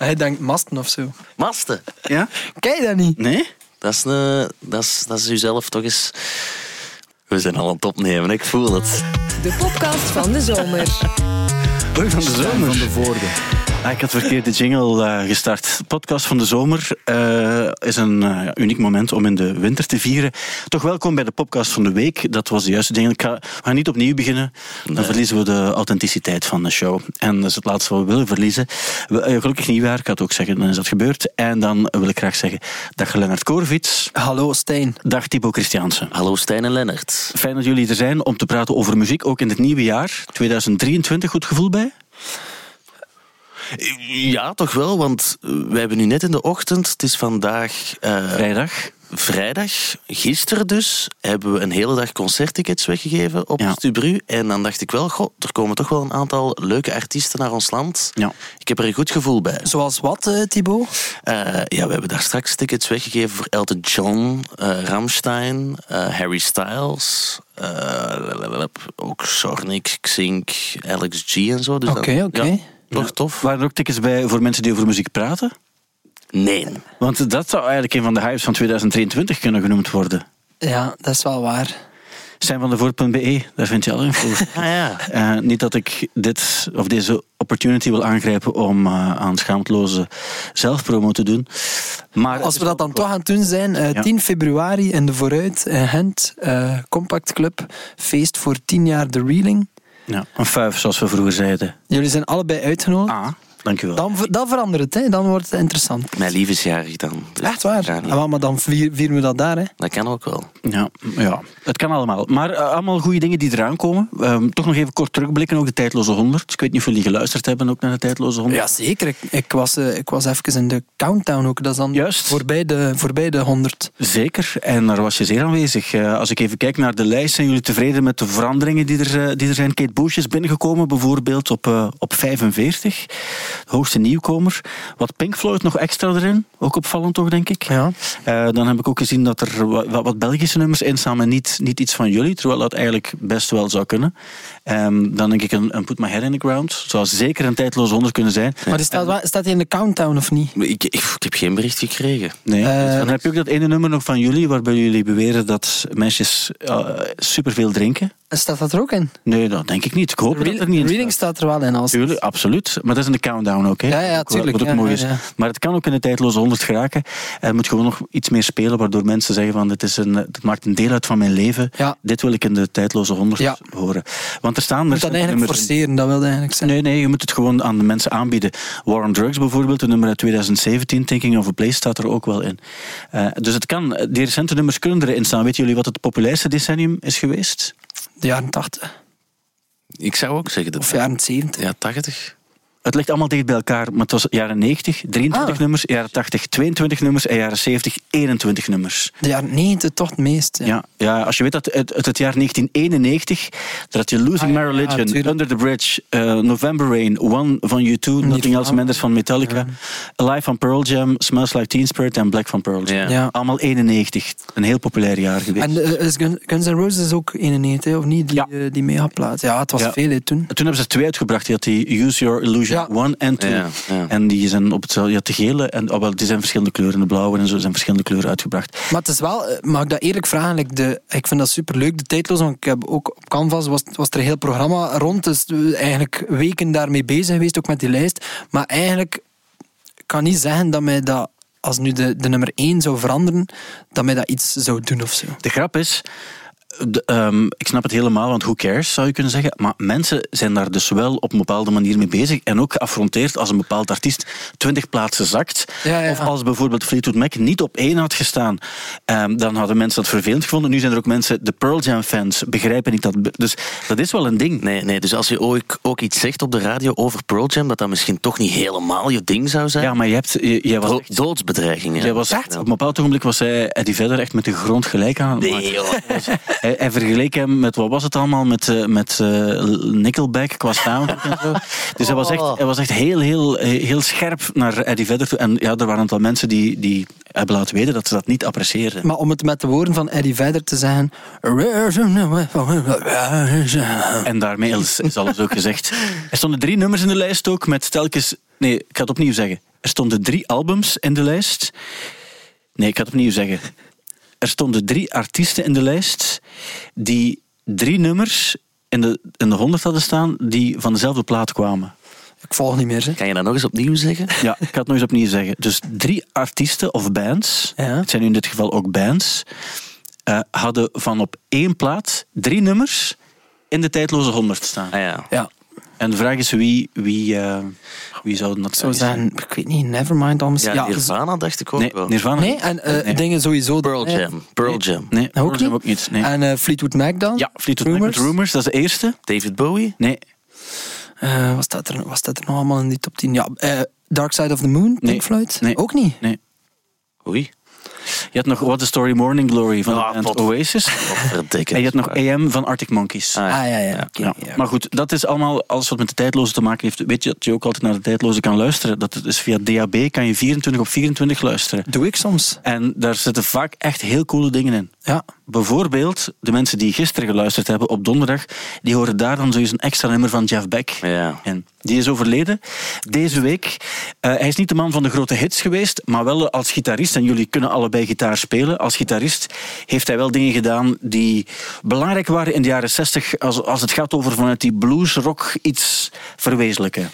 Hij denkt masten of zo. Masten. Ja? Kijk je dat niet? Nee? Dat is, een, dat, is, dat is u zelf toch eens... We zijn al aan het opnemen, ik voel het. De podcast van de zomer. Van de zomer. Van de voorde. Ah, ik had verkeerd de jingle eh, gestart. De podcast van de zomer eh, is een eh, uniek moment om in de winter te vieren. Toch welkom bij de podcast van de week. Dat was de juiste jingle. Ik ga, we gaan niet opnieuw beginnen. Dan verliezen we de authenticiteit van de show. En dat is het laatste wat we willen verliezen. We, gelukkig nieuwjaar, ik had ook zeggen, dan is dat gebeurd. En dan wil ik graag zeggen, dag Lennart Korvits. Hallo Stijn. Dag Thibaut Christiansen. Hallo Stijn en Lennart. Fijn dat jullie er zijn om te praten over muziek, ook in het nieuwe jaar. 2023, goed gevoel bij? Ja, toch wel, want wij hebben nu net in de ochtend, het is vandaag eh, Vrijdag. vrijdag, gisteren dus, hebben we een hele dag concerttickets weggegeven op Ja. Stubru. En dan dacht ik wel, goh, er komen toch wel een aantal leuke artiesten naar ons land. Ja. Ik heb er een goed gevoel bij. Zoals wat, eh, Thibaut? Eh, ja, we hebben daar straks tickets weggegeven voor Elton John, eh Ramstein, eh, Harry Styles, eh, ook Sornik, Xink, Alex G en zo. Dus Oké, oké. Ja, toch tof? Waren er ook tickets bij voor mensen die over muziek praten? Nee. Want dat zou eigenlijk een van de hypes van 2023 kunnen genoemd worden. Ja, dat is wel waar. Zijn van de voort.be, daar vind je al info. Ah ja. Eh, niet dat ik dit of deze opportunity wil aangrijpen om eh, aan schaamteloze zelfpromo te doen. Maar Als we dat dan toch aan het doen zijn, eh, Ja. 10 februari in de Vooruit, in Gent, eh, Compact Club, feest voor 10 jaar de Reeling. Ja, een fuif, zoals we vroeger zeiden. Jullie zijn allebei uitgenodigd. Ah, dankjewel. Dan, dan verandert het, hè. dan wordt het interessant. Mijn lief is jarig dan. Dus Echt waar? niet. Ah, maar dan vier- vieren we dat daar. Hè. Dat kan ook wel. Ja, ja, het kan allemaal. Maar eh, allemaal goede dingen die eraan komen. Ehm, toch nog even kort terugblikken, ook de tijdloze 100. Ik weet niet of jullie geluisterd hebben ook naar de tijdloze 100. Ja, zeker. Ik, ik, was, eh, ik was even in de countdown ook. Dat is dan Juist. Voorbij, de, voorbij de 100. Zeker, en daar was je zeer aanwezig. Eh, als ik even kijk naar de lijst, zijn jullie tevreden met de veranderingen die er, die er zijn? Kate Bush is binnengekomen, bijvoorbeeld op, eh, op 45. De hoogste nieuwkomer. Wat Pink Floyd nog extra erin, ook opvallend toch, denk ik. Ja. Eh, dan heb ik ook gezien dat er wat, wat- Belgische nummers in staan, maar niet, niet iets van jullie, terwijl dat eigenlijk best wel zou kunnen. Ehm, dan denk ik een, een Put My Head in the Ground. Zou zeker een tijdloze 100 kunnen zijn. Maar die staat, staat hij in de countdown of niet? Ik, ik, ik heb geen bericht gekregen. Nee. Eh, dan heb je ook dat ene nummer nog van jullie, waarbij jullie beweren dat meisjes uh, superveel drinken. Staat dat er ook in? Nee, dat denk ik niet. Ik hoop dat er niet in reading staat. staat er wel in. Als Tuurlijk, absoluut. Maar dat is in de countdown ook. Hè? Ja, ja, Ook tuurlijk. Wat ook Ja, mooi ja, is. ja. Maar het kan ook in de tijdloze 100 geraken. En het moet gewoon nog iets meer spelen, waardoor mensen zeggen van dit, is een, dit maakt een deel uit van mijn leven. Ja. Dit wil ik in de tijdloze 100 Ja. horen. Want er staan Je moet er dat eigenlijk nummers forceren, dat wilde eigenlijk zeggen. Nee, nee, je moet het gewoon aan de mensen aanbieden. War on Drugs bijvoorbeeld, een nummer uit 2017, Thinking of a Place, staat er ook wel in. Eh, dus het kan, die recente nummers kunnen erin staan. Weten jullie wat het populairste decennium is geweest? De jaren 80 Ik zou ook zeggen dat... of jaren 70. Ja, 80. Het ligt allemaal dicht bij elkaar, maar het was jaren 90, 23 Ah. nummers, jaren 80, 22 nummers en jaren 70, 21 nummers. De jaren 90 toch het meest. Ja. Ja, ja, als je weet dat uit, uit het jaar 1991, dat had je Losing Ah, My ja, Religion. Under the Bridge, eh, November Rain, One van U2, Nothing Else. Mendes van Metallica, Alive van Pearl Jam, Smells Like Teen Spirit en Black van Pearl Jam. Ja. Ja. Allemaal 91. Een heel populair jaar geweest. En eh, is Gun- Guns N' Roses ook 91, of niet? Die, Ja. eh, die megaplaat. Ja, het was veel hè, toen. Toen hebben ze er twee uitgebracht. Je had die Use Your Illusion Ja. 1 en 2. Ja, ja. En die zijn op hetzelfde. Had de gele en oh, wel, die zijn verschillende kleuren. De blauwe en zo zijn verschillende kleuren uitgebracht. Maar het is wel, eh, mag ik dat eerlijk vragen? like de, ik vind dat superleuk, de tijdloos. Want ik heb ook op Canvas was, was er een heel programma rond. Dus we eigenlijk weken daarmee bezig geweest, ook met die lijst. Maar eigenlijk ik kan niet zeggen dat mij dat, als nu de, de nummer 1 zou veranderen, dat mij dat iets zou doen of zo. De grap is. De, ehm, ik snap het helemaal, want who cares zou je kunnen zeggen. Maar mensen zijn daar dus wel op een bepaalde manier mee bezig. En ook geaffronteerd als een bepaald artiest 20 plaatsen zakt. Ja, ja. Of als bijvoorbeeld Fleetwood Mac niet op één had gestaan. ehm, dan hadden mensen dat vervelend gevonden. Nu zijn er ook mensen, de Pearl Jam fans, begrijpen niet dat. Dus dat is wel een ding. Nee, nee, dus als je ook, ook iets zegt op de radio over Pearl Jam, dat dat misschien toch niet helemaal je ding zou zijn. Ja, maar je hebt, je- jij was echt doodsbedreigingen. Jij was echt, op een bepaald ogenblik was hij Eddie Vedder echt met de grond gelijk aan. Nee, joh. Hij, hij vergeleek hem met, wat was het allemaal, met, eh, met eh, Nickelback qua sound en zo. Dus hij was echt, hij was echt heel, heel, heel scherp naar Eddie Vedder toe. En ja, er waren een aantal mensen die, die hebben laten weten dat ze dat niet apprecieerden. Maar om het met de woorden van Eddie Vedder te zeggen... En daarmee is, is alles ook gezegd. Er stonden drie nummers in de lijst ook met telkens... Nee, ik ga het opnieuw zeggen. Er stonden drie albums in de lijst. Nee, ik ga het opnieuw zeggen. Er stonden drie artiesten in de lijst die drie nummers in de, in de 100 hadden staan die van dezelfde plaat kwamen. Ik volg niet meer. Hè. Kan je dat nog eens opnieuw zeggen? Ja, ik ga het nog eens opnieuw zeggen. Dus drie artiesten of bands, Ja. het zijn nu in dit geval ook bands, eh, hadden van op één plaat drie nummers in de tijdloze 100 staan. Ah ja. Ja, En de vraag is wie, wie, eh, wie zou dat zo zijn? zijn, ik weet niet, Nevermind al misschien. Ja, Ja, Nirvana dacht ik ook Nee, wel. Nirvana. Nee, en eh, Nee. dingen sowieso. Pearl Jam. Pearl Jam. Nee, Ook niet? ook niet. Nee. En eh, Fleetwood Mac dan? ja, Fleetwood Mac met Rumors? Rumors, dat is de eerste. David Bowie? Nee, Eh, wat, staat er, wat staat er nog allemaal in die top 10? Ja, eh, Dark Side of the Moon, Pink Nee. Floyd? Nee. Ook niet? nee. Oei. Je had nog What the Story Morning Glory van Ah, de Oasis. En je had nog AM van Arctic Monkeys. Ah, Ah, ja, ja. oké, Ja. ja. Maar goed, dat is allemaal alles wat met de tijdloze te maken heeft. Weet je dat je ook altijd naar de tijdloze kan luisteren? Dat is via DAB kan je 24 op 24 luisteren. Doe ik soms. En daar zitten vaak echt heel coole dingen in. Ja. Bijvoorbeeld, de mensen die gisteren geluisterd hebben op donderdag, die horen daar dan zoiets een extra nummer van Jeff Beck Ja. in. Die is overleden deze week. Eh, hij is niet de man van de grote hits geweest, maar wel als gitarist. En jullie kunnen allebei gitaar spelen. Als gitarist heeft hij wel dingen gedaan die belangrijk waren in de jaren 60 als, als het gaat over vanuit die blues, rock iets verwezenlijken.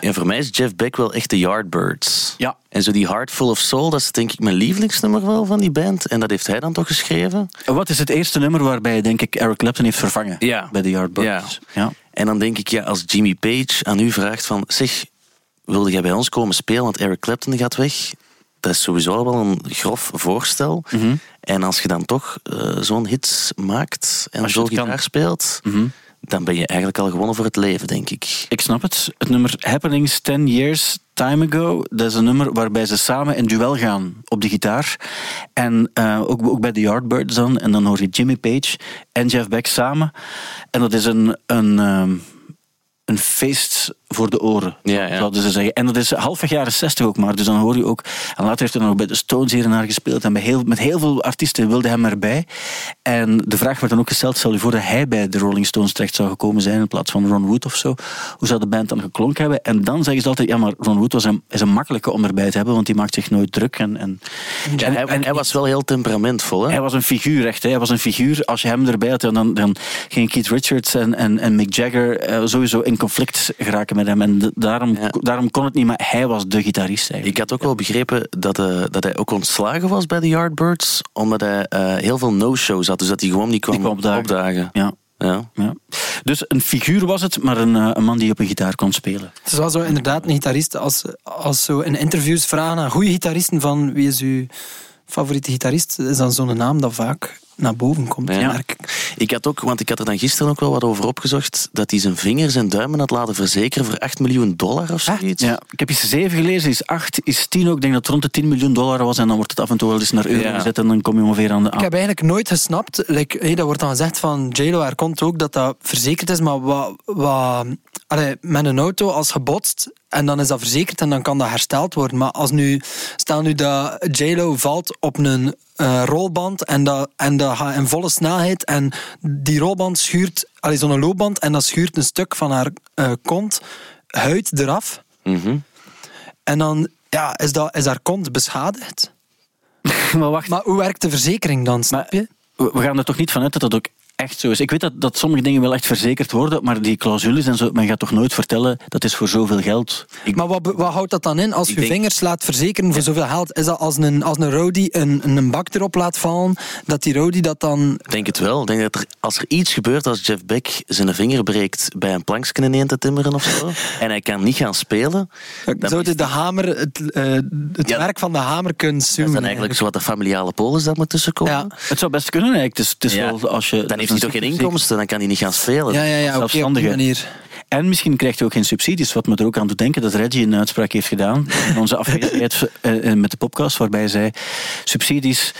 Ja, voor mij is Jeff Beck wel echt de Yardbirds. Ja. En zo die Heart Full of Soul, dat is denk ik mijn lievelingsnummer wel van die band. En dat heeft hij dan toch geschreven? Wat is het eerste nummer waarbij, denk ik, Eric Clapton heeft vervangen Ja. bij de Yardbirds? Ja. En dan denk ik, ja, als Jimmy Page aan u vraagt van... Zeg, wilde jij bij ons komen spelen, want Eric Clapton gaat weg? Dat is sowieso wel een grof voorstel. Mhm. En als je dan toch eh, zo'n hit maakt en zo gitaar speelt... Mhm. Dan ben je eigenlijk al gewonnen voor het leven, denk ik. Ik snap het. Het nummer Happenings 10 Years Time Ago, dat is een nummer waarbij ze samen in duel gaan op de gitaar. En eh, ook, ook bij de Yardbirds dan. En dan hoor je Jimmy Page en Jeff Beck samen. En dat is een, een, ehm, een feest voor de oren, Ja, ja. zouden ze zeggen. En dat is halfweg jaren 60 ook maar. Dus dan hoor je ook... En later heeft hij nog bij de Stones hier en daar gespeeld. En bij heel, met heel veel artiesten wilde hem erbij. En de vraag werd dan ook gesteld, stel je voor dat hij bij de Rolling Stones terecht zou gekomen zijn in plaats van Ron Wood of zo. Hoe zou de band dan geklonken hebben? En dan zeggen ze altijd, ja, maar Ron Wood was een, is een makkelijke om erbij te hebben, want die maakt zich nooit druk. En, en, Ja, en- hij, en- hij was wel heel temperamentvol, hè? hij was een figuur, echt. Hè. Hij was een figuur. Als je hem erbij had, dan, dan gingen Keith Richards en, en, en Mick Jagger eh, sowieso in conflict geraken met hem. En de- daarom, Ja. daarom kon het niet, maar hij was de gitarist eigenlijk. Ik had ook wel begrepen dat, eh, dat hij ook ontslagen was bij de Yardbirds, omdat hij eh, heel veel no-shows had, dus dat hij gewoon niet kwam, kwam opdagen. opdagen. Ja, Ja. ja. Dus een figuur was het, maar een, eh, een man die op een gitaar kon spelen. Het is wel zo inderdaad een gitarist. Als, als zo in interviews vragen aan goede gitaristen van wie is uw favoriete gitarist, is dan zo'n naam dat vaak naar boven komt. Ja. merk ik. Ik had ook, want ik had er dan gisteren ook wel wat over opgezocht, dat hij zijn vingers en duimen had laten verzekeren voor 8 miljoen dollar of zoiets. Ja, ik heb eens zeven gelezen, is acht, is tien ook. Ik denk dat het rond de 10 miljoen dollar was en dan wordt het af en toe wel eens naar euro Ja. gezet en dan kom je ongeveer aan de... Ik heb eigenlijk nooit gesnapt, like, hey, dat wordt dan gezegd van JLo, er komt ook dat dat verzekerd is, maar wat, wat, allee, met een auto als gebotst en dan is dat verzekerd en dan kan dat hersteld worden. Maar als nu, stel nu dat JLo valt op een eh, rolband en dat, en dat gaat in volle snelheid en die rolband schuurt, allee, zo'n loopband en dat schuurt een stuk van haar eh, kont, huid eraf Mhm. en dan ja, is, dat, is haar kont beschadigd. maar wacht, Maar hoe werkt de verzekering dan, snap je? we we gaan er toch niet vanuit dat dat ook echt zo is. Ik weet dat, dat sommige dingen wel echt verzekerd worden, maar die clausules en zo, men gaat toch nooit vertellen dat is voor zoveel geld. Ik, Maar wat, wat houdt dat dan in als je denk- vingers laat verzekeren voor zoveel geld? Is dat als een, als een roadie een, een bak erop laat vallen, dat die roadie dat dan... Ik denk het wel. Ik denk dat er, als er iets gebeurt als Jeff Beck zijn vinger breekt bij een plankje ineen te timmeren of zo, en hij kan niet gaan spelen, Zou de, de hamer, het, eh, het Ja. merk van de hamer kunnen dat is zoomen? dan eigenlijk zo wat de familiale polis dat moet tussenkomen. Ja. het zou best kunnen eigenlijk. Het is, het is Ja. wel als je, Dan heeft hij toch geen inkomsten, dan kan hij niet gaan spelen. Ja, ja, ja, oké, op die Zelfstandige. manier. En misschien krijgt hij ook geen subsidies, wat me er ook aan doet denken dat Reggie een uitspraak heeft gedaan in onze afwezigheid eh, eh, met de podcast, waarbij hij zei, subsidies,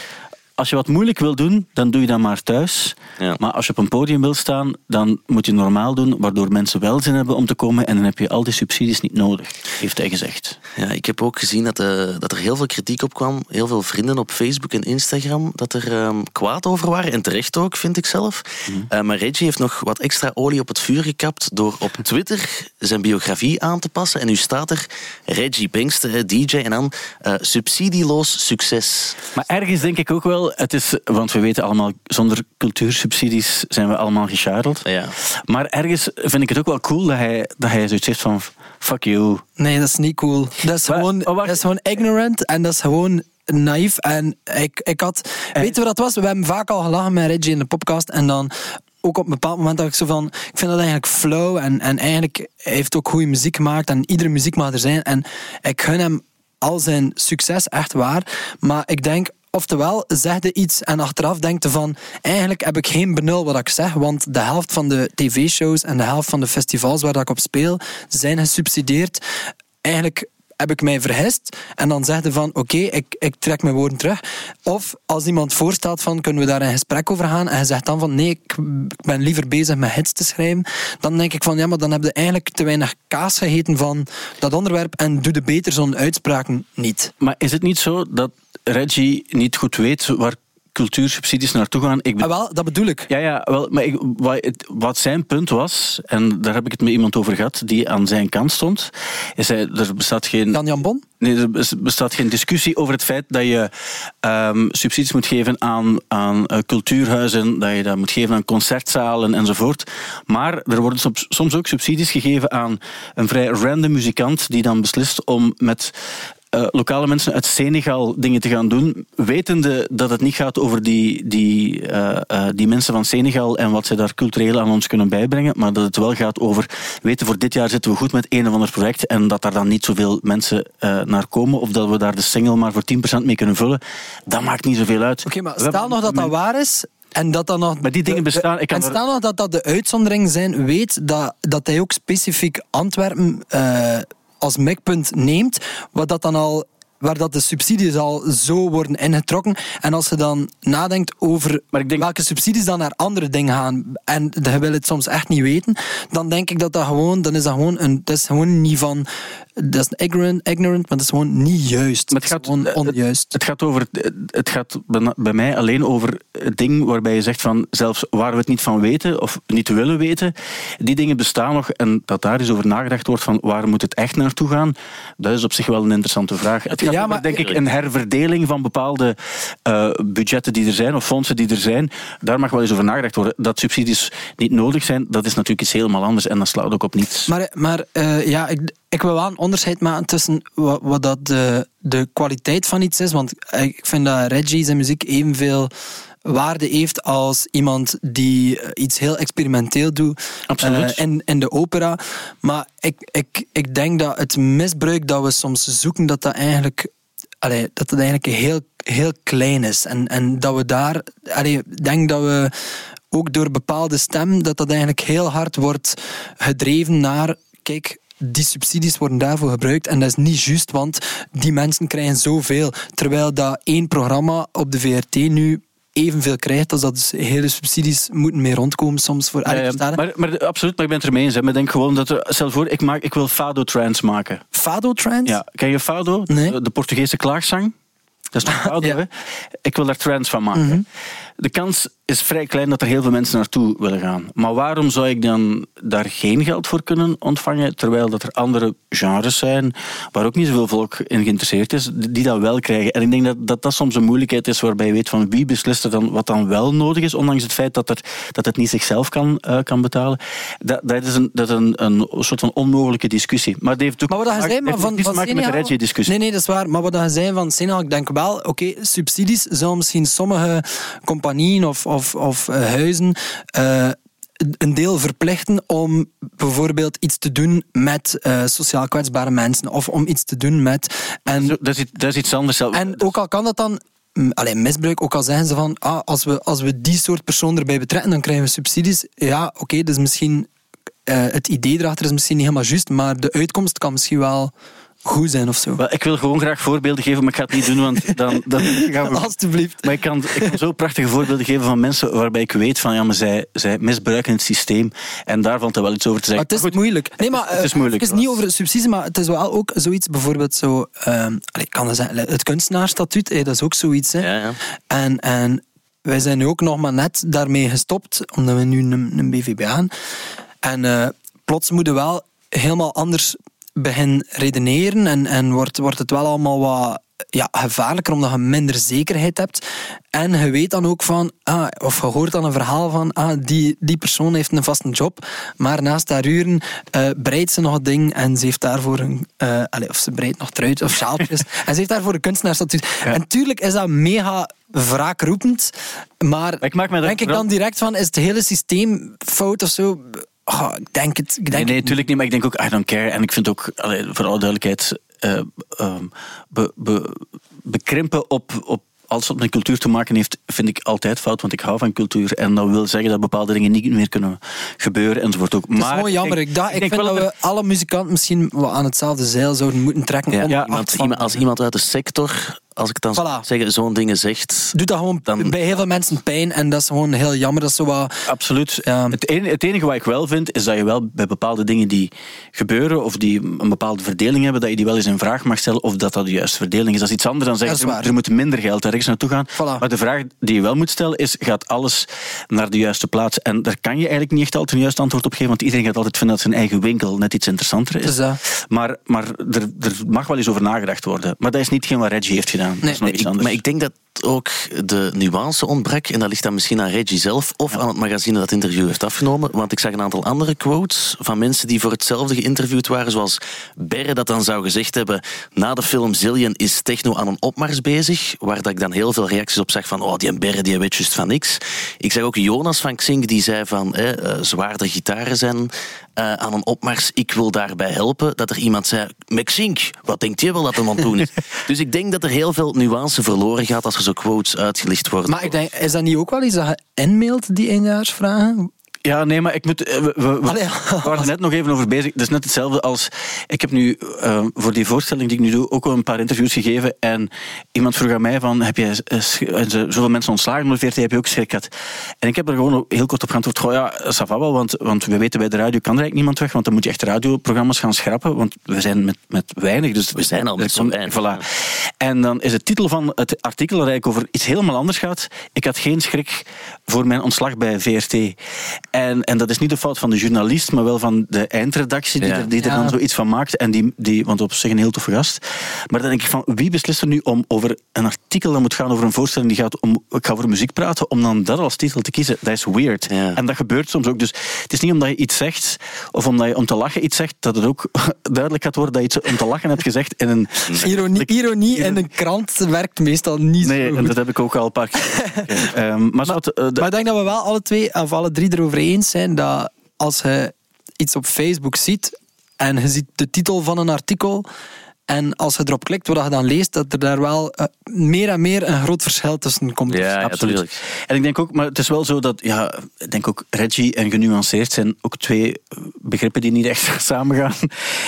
als je wat moeilijk wil doen, dan doe je dat maar thuis. Ja. Maar als je op een podium wil staan, dan moet je normaal doen, waardoor mensen wel zin hebben om te komen. En dan heb je al die subsidies niet nodig, heeft hij gezegd. Ja, ik heb ook gezien dat, eh, dat er heel veel kritiek op kwam. Heel veel vrienden op Facebook en Instagram dat er ehm, kwaad over waren. En terecht ook, vind ik zelf. Eh, maar Reggie heeft nog wat extra olie op het vuur gekapt door op Twitter zijn biografie aan te passen. En nu staat er Reggie Pinkster, eh, DJ, en dan eh, subsidieloos succes. Maar ergens denk ik ook wel, het is, want we weten allemaal, zonder cultuursubsidies zijn we allemaal gescharreld. Ja. Maar ergens vind ik het ook wel cool dat hij, dat hij zoiets heeft van, fuck you. Nee, dat is niet cool. Dat is, Maar- gewoon, oh, dat is gewoon ignorant en dat is gewoon naïef. En ik, ik had... Weet je wat dat was? We hebben vaak al gelachen met Reggie in de podcast en dan... Ook op een bepaald moment dacht ik zo van... Ik vind dat eigenlijk flow en, en eigenlijk hij heeft ook goede muziek gemaakt en iedere muziek mag er zijn. En ik gun hem al zijn succes, echt waar. Maar ik denk, oftewel, zeg je iets en achteraf denkt je van... Eigenlijk heb ik geen benul wat ik zeg, want de helft van de tv-shows en de helft van de festivals waar ik op speel, zijn gesubsidieerd. Eigenlijk heb ik mij vergist en dan zeg je van oké, ik, ik trek mijn woorden terug. Of als iemand voorstelt van kunnen we daar een gesprek over gaan en hij zegt dan van nee, ik, ik ben liever bezig met hits te schrijven, dan denk ik van ja, maar dan heb je eigenlijk te weinig kaas gegeten van dat onderwerp en doe de beter zo'n uitspraken niet. Maar is het niet zo dat Reggie niet goed weet waar cultuursubsidies naartoe gaan? Ik Ah, wel, dat bedoel ik. Ja, ja wel, maar ik, wat, zijn punt was, en daar heb ik het met iemand over gehad die aan zijn kant stond, is hij, er bestaat geen... Jan Jan Bon? Nee, er bes- bestaat geen discussie over het feit dat je ehm, subsidies moet geven aan, aan eh, cultuurhuizen, dat je dat moet geven aan concertzalen enzovoort. Maar er worden soms ook subsidies gegeven aan een vrij random muzikant die dan beslist om met eh, lokale mensen uit Senegal dingen te gaan doen, wetende dat het niet gaat over die, die, eh, eh, die mensen van Senegal en wat ze daar cultureel aan ons kunnen bijbrengen, maar dat het wel gaat over, weten voor dit jaar zitten we goed met een of ander project en dat daar dan niet zoveel mensen naar komen of dat we daar de single maar voor 10% mee kunnen vullen, dat maakt niet zoveel uit. Oké, maar stel nog dat dat waar is. En dat dan nog. Maar die dingen bestaan, ik kan en er- stel nog dat dat de uitzondering zijn. Weet dat, dat hij ook specifiek Antwerpen als mikpunt neemt. Wat dat dan al. Waar dat de subsidies al zo worden ingetrokken. En als je dan nadenkt over Maar ik denk- welke subsidies dan naar andere dingen gaan. En je wil het soms echt niet weten. Dan denk ik dat dat gewoon. Dan is dat gewoon een. Dat is gewoon niet van. Dat is ignorant, ignorant maar dat is gewoon niet juist. Maar het gaat, gewoon onjuist. Het, het gaat, over, het gaat bij- bij mij alleen over het ding waarbij je zegt van zelfs waar we het niet van weten of niet willen weten, die dingen bestaan nog en dat daar eens over nagedacht wordt van waar moet het echt naartoe gaan, dat is op zich wel een interessante vraag. Het Ja, maar- denk ik een herverdeling van bepaalde eh, budgetten die er zijn of fondsen die er zijn. Daar mag wel eens over nagedacht worden. Dat subsidies niet nodig zijn, dat is natuurlijk iets helemaal anders en dat slaat ook op niets. Maar, maar eh, ja, ik, ik wil wel een onderscheid maken tussen wat, wat dat de, de kwaliteit van iets is. Want ik vind dat Reggie zijn muziek evenveel waarde heeft als iemand die eh, iets heel experimenteel doet Absoluut. eh, in, in de opera. Maar ik, ik, ik denk dat het misbruik dat we soms zoeken, dat dat eigenlijk, allee, dat dat eigenlijk heel, heel klein is. En, en dat we daar, allee, ik denk dat we ook door bepaalde stem, dat dat eigenlijk heel hard wordt gedreven naar, kijk, die subsidies worden daarvoor gebruikt en dat is niet juist, want die mensen krijgen zoveel. Terwijl dat één programma op de VRT nu evenveel krijgt als dat dus hele subsidies moeten mee rondkomen soms voor Ja, maar, maar absoluut, maar ik ben het ermee eens. hè. Maar denk gewoon dat er, stel voor, ik, maak, ik wil Fado Trance maken. Fado Trance? Ja, ken je Fado? Nee. De Portugese klaagzang. Dat is toch Fado, Ja. hè? Ik wil daar trance van maken. De kans is vrij klein dat er heel veel mensen naartoe willen gaan. Maar waarom zou ik dan daar geen geld voor kunnen ontvangen, terwijl dat er andere genres zijn waar ook niet zoveel volk in geïnteresseerd is, die dat wel krijgen. En ik denk dat dat, dat soms een moeilijkheid is waarbij je weet van wie beslist er dan wat dan wel nodig is, ondanks het feit dat, er, dat het niet zichzelf kan, eh, kan betalen. Dat, dat is, een, dat is een, een soort van onmogelijke discussie. Maar het heeft ook Maar wat dat zei, maar heeft ook van, maken met de Reggie-discussie. Nee, nee, dat is waar. Maar wat dat je zei van Senegal, ik denk wel, oké, subsidies zullen misschien sommige compagnieën of, of, of eh, huizen eh, een deel verplichten om bijvoorbeeld iets te doen met eh, sociaal kwetsbare mensen of om iets te doen met... En, Dat is, dat is iets anders. en ook al kan dat dan mm, alleen misbruik, ook al zeggen ze van ah, als, we, als we die soort persoon erbij betrekken, dan krijgen we subsidies. Ja, oké, dus misschien het idee erachter is misschien niet helemaal juist, maar de uitkomst kan misschien wel goed zijn of zo. Wel, ik wil gewoon graag voorbeelden geven, maar ik ga het niet doen, want dan, dan gaan we... Alsjeblieft. Maar ik kan, ik kan zo prachtige voorbeelden geven van mensen waarbij ik weet van ja, maar zij, zij misbruiken het systeem. En daar valt er wel iets over te zeggen. Maar het is Goed, moeilijk. Nee, maar het is eh, moeilijk. Het is niet over subsidies, maar het is wel ook zoiets, bijvoorbeeld zo... ehm, ik kan dat zeggen, het kunstenaarsstatuut, eh, dat is ook zoiets. Hè. Ja, ja. En, en wij zijn nu ook nog maar net daarmee gestopt, omdat we nu een, een BVB aan. En eh, plots moeten we wel helemaal anders beginnen redeneren en, en wordt, wordt het wel allemaal wat ja, gevaarlijker, omdat je minder zekerheid hebt. En je weet dan ook van, ah, of je hoort dan een verhaal van, ah, die, die persoon heeft een vaste job, maar naast haar uren eh breidt ze nog een ding en ze heeft daarvoor een, eh, allee, of ze breidt nog truit of sjaaltjes, en ze heeft daarvoor een kunstenaarsstatuut. En tuurlijk is dat mega wraakroepend, maar Ik maak me daar denk ik dan direct van, is het hele systeem fout of zo? Oh, ik denk het. Ik denk Nee, natuurlijk niet, maar ik denk ook, I don't care. En ik vind ook, allee, voor alle duidelijkheid, eh, ehm, be- be- bekrimpen op, op alles wat met cultuur te maken heeft, vind ik altijd fout, want ik hou van cultuur. En dat wil zeggen dat bepaalde dingen niet meer kunnen gebeuren enzovoort ook. Het is maar gewoon jammer. Ik, dacht, ik, denk vind wel dat we alle muzikanten misschien wel aan hetzelfde zeil zouden moeten trekken. Ja, iemand, iemand- als iemand uit de sector, als ik dan Voilà. zeggen, zo'n dingen zegt. doet dat gewoon Dan- bij heel veel mensen pijn en dat is gewoon heel jammer. Dat is zo wat... Absoluut. Ja. Het, enige, het enige wat ik wel vind, is dat je wel bij bepaalde dingen die gebeuren, of die een bepaalde verdeling hebben, dat je die wel eens in vraag mag stellen of dat dat de juiste verdeling is. Dat is iets anders dan zeggen, er, er moet minder geld ergens naartoe gaan. Voilà. Maar de vraag die je wel moet stellen is, gaat alles naar de juiste plaats? En daar kan je eigenlijk niet echt altijd een juist antwoord op geven, want iedereen gaat altijd vinden dat zijn eigen winkel net iets interessanter is. Dus, dat. Maar, maar er, er mag wel eens over nagedacht worden. Maar dat is niet geen wat Reggie heeft gedaan. Nee, Ik- maar ik denk dat ook de nuance ontbrak. En dat ligt dan misschien aan Reggie zelf of aan het magazine dat het interview heeft afgenomen. Want ik zag een aantal andere quotes van mensen die voor hetzelfde geïnterviewd waren. Zoals Berre dat dan zou gezegd hebben. Na de film Zillion is techno aan een opmars bezig. Waar dat ik dan heel veel reacties op zag van. Oh, die Berre die weet juist van niks. Ik zag ook Jonas van Xink die zei van. Eh, zwaardere gitaren zijn eh, aan een opmars. Ik wil daarbij helpen. Dat er iemand zei. Maxink, wat denkt je wel dat hem aan het doen is? dus ik denk dat er heel veel nuance verloren gaat als er zo quotes uitgelicht worden. Maar ik denk, is dat niet ook wel iets dat je inmailt, die eendejaarsvragen? Ja, nee, maar ik moet. eh, We, we, we- Allee, we waren er net nog even over bezig. Het is net hetzelfde als. Ik heb nu eh, voor die voorstelling die ik nu doe ook wel een paar interviews gegeven. En iemand vroeg aan mij: van, Heb jij eh, zoveel mensen ontslagen door VRT? Heb je ook schrik gehad? En ik heb er gewoon heel kort op geantwoord: Goh, ja, ça va wel. Want, want we weten bij de radio kan er eigenlijk niemand weg. Want dan moet je echt radioprogramma's gaan schrappen. Want we zijn met, met weinig. Dus We zijn al met zo'n weinig. Voilà. En dan is de titel van het artikel dat eigenlijk over iets helemaal anders gaat. Ik had geen schrik voor mijn ontslag bij VRT. En, en dat is niet de fout van de journalist, maar wel van de eindredactie die Ja. er, die er Ja. dan zoiets van maakt. En die, die, want op zich een heel toffe gast. Maar dan denk ik van, wie beslist er nu om over een artikel dat moet gaan over een voorstelling die gaat om, ik ga over muziek praten, om dan dat als titel te kiezen? Dat is weird. Ja. En dat gebeurt soms ook. Dus het is niet omdat je iets zegt, of omdat je om te lachen iets zegt, dat het ook duidelijk gaat worden dat je iets om te lachen hebt gezegd in een... Ironie, ironie in een krant werkt meestal niet zo Nee, goed. en dat heb ik ook al een paar keer. Ehm, maar zo, het, eh, de- Maar ik denk dat we wel alle twee, of alle drie erover eens zijn dat als je iets op Facebook ziet en je ziet de titel van een artikel en als je erop klikt, wat je dan leest, dat er daar wel eh, meer en meer een groot verschil tussen komt. Ja, Absoluut. En ik denk ook, maar het is wel zo dat, ja, ik denk ook Reggie en genuanceerd zijn ook twee begrippen die niet echt samengaan.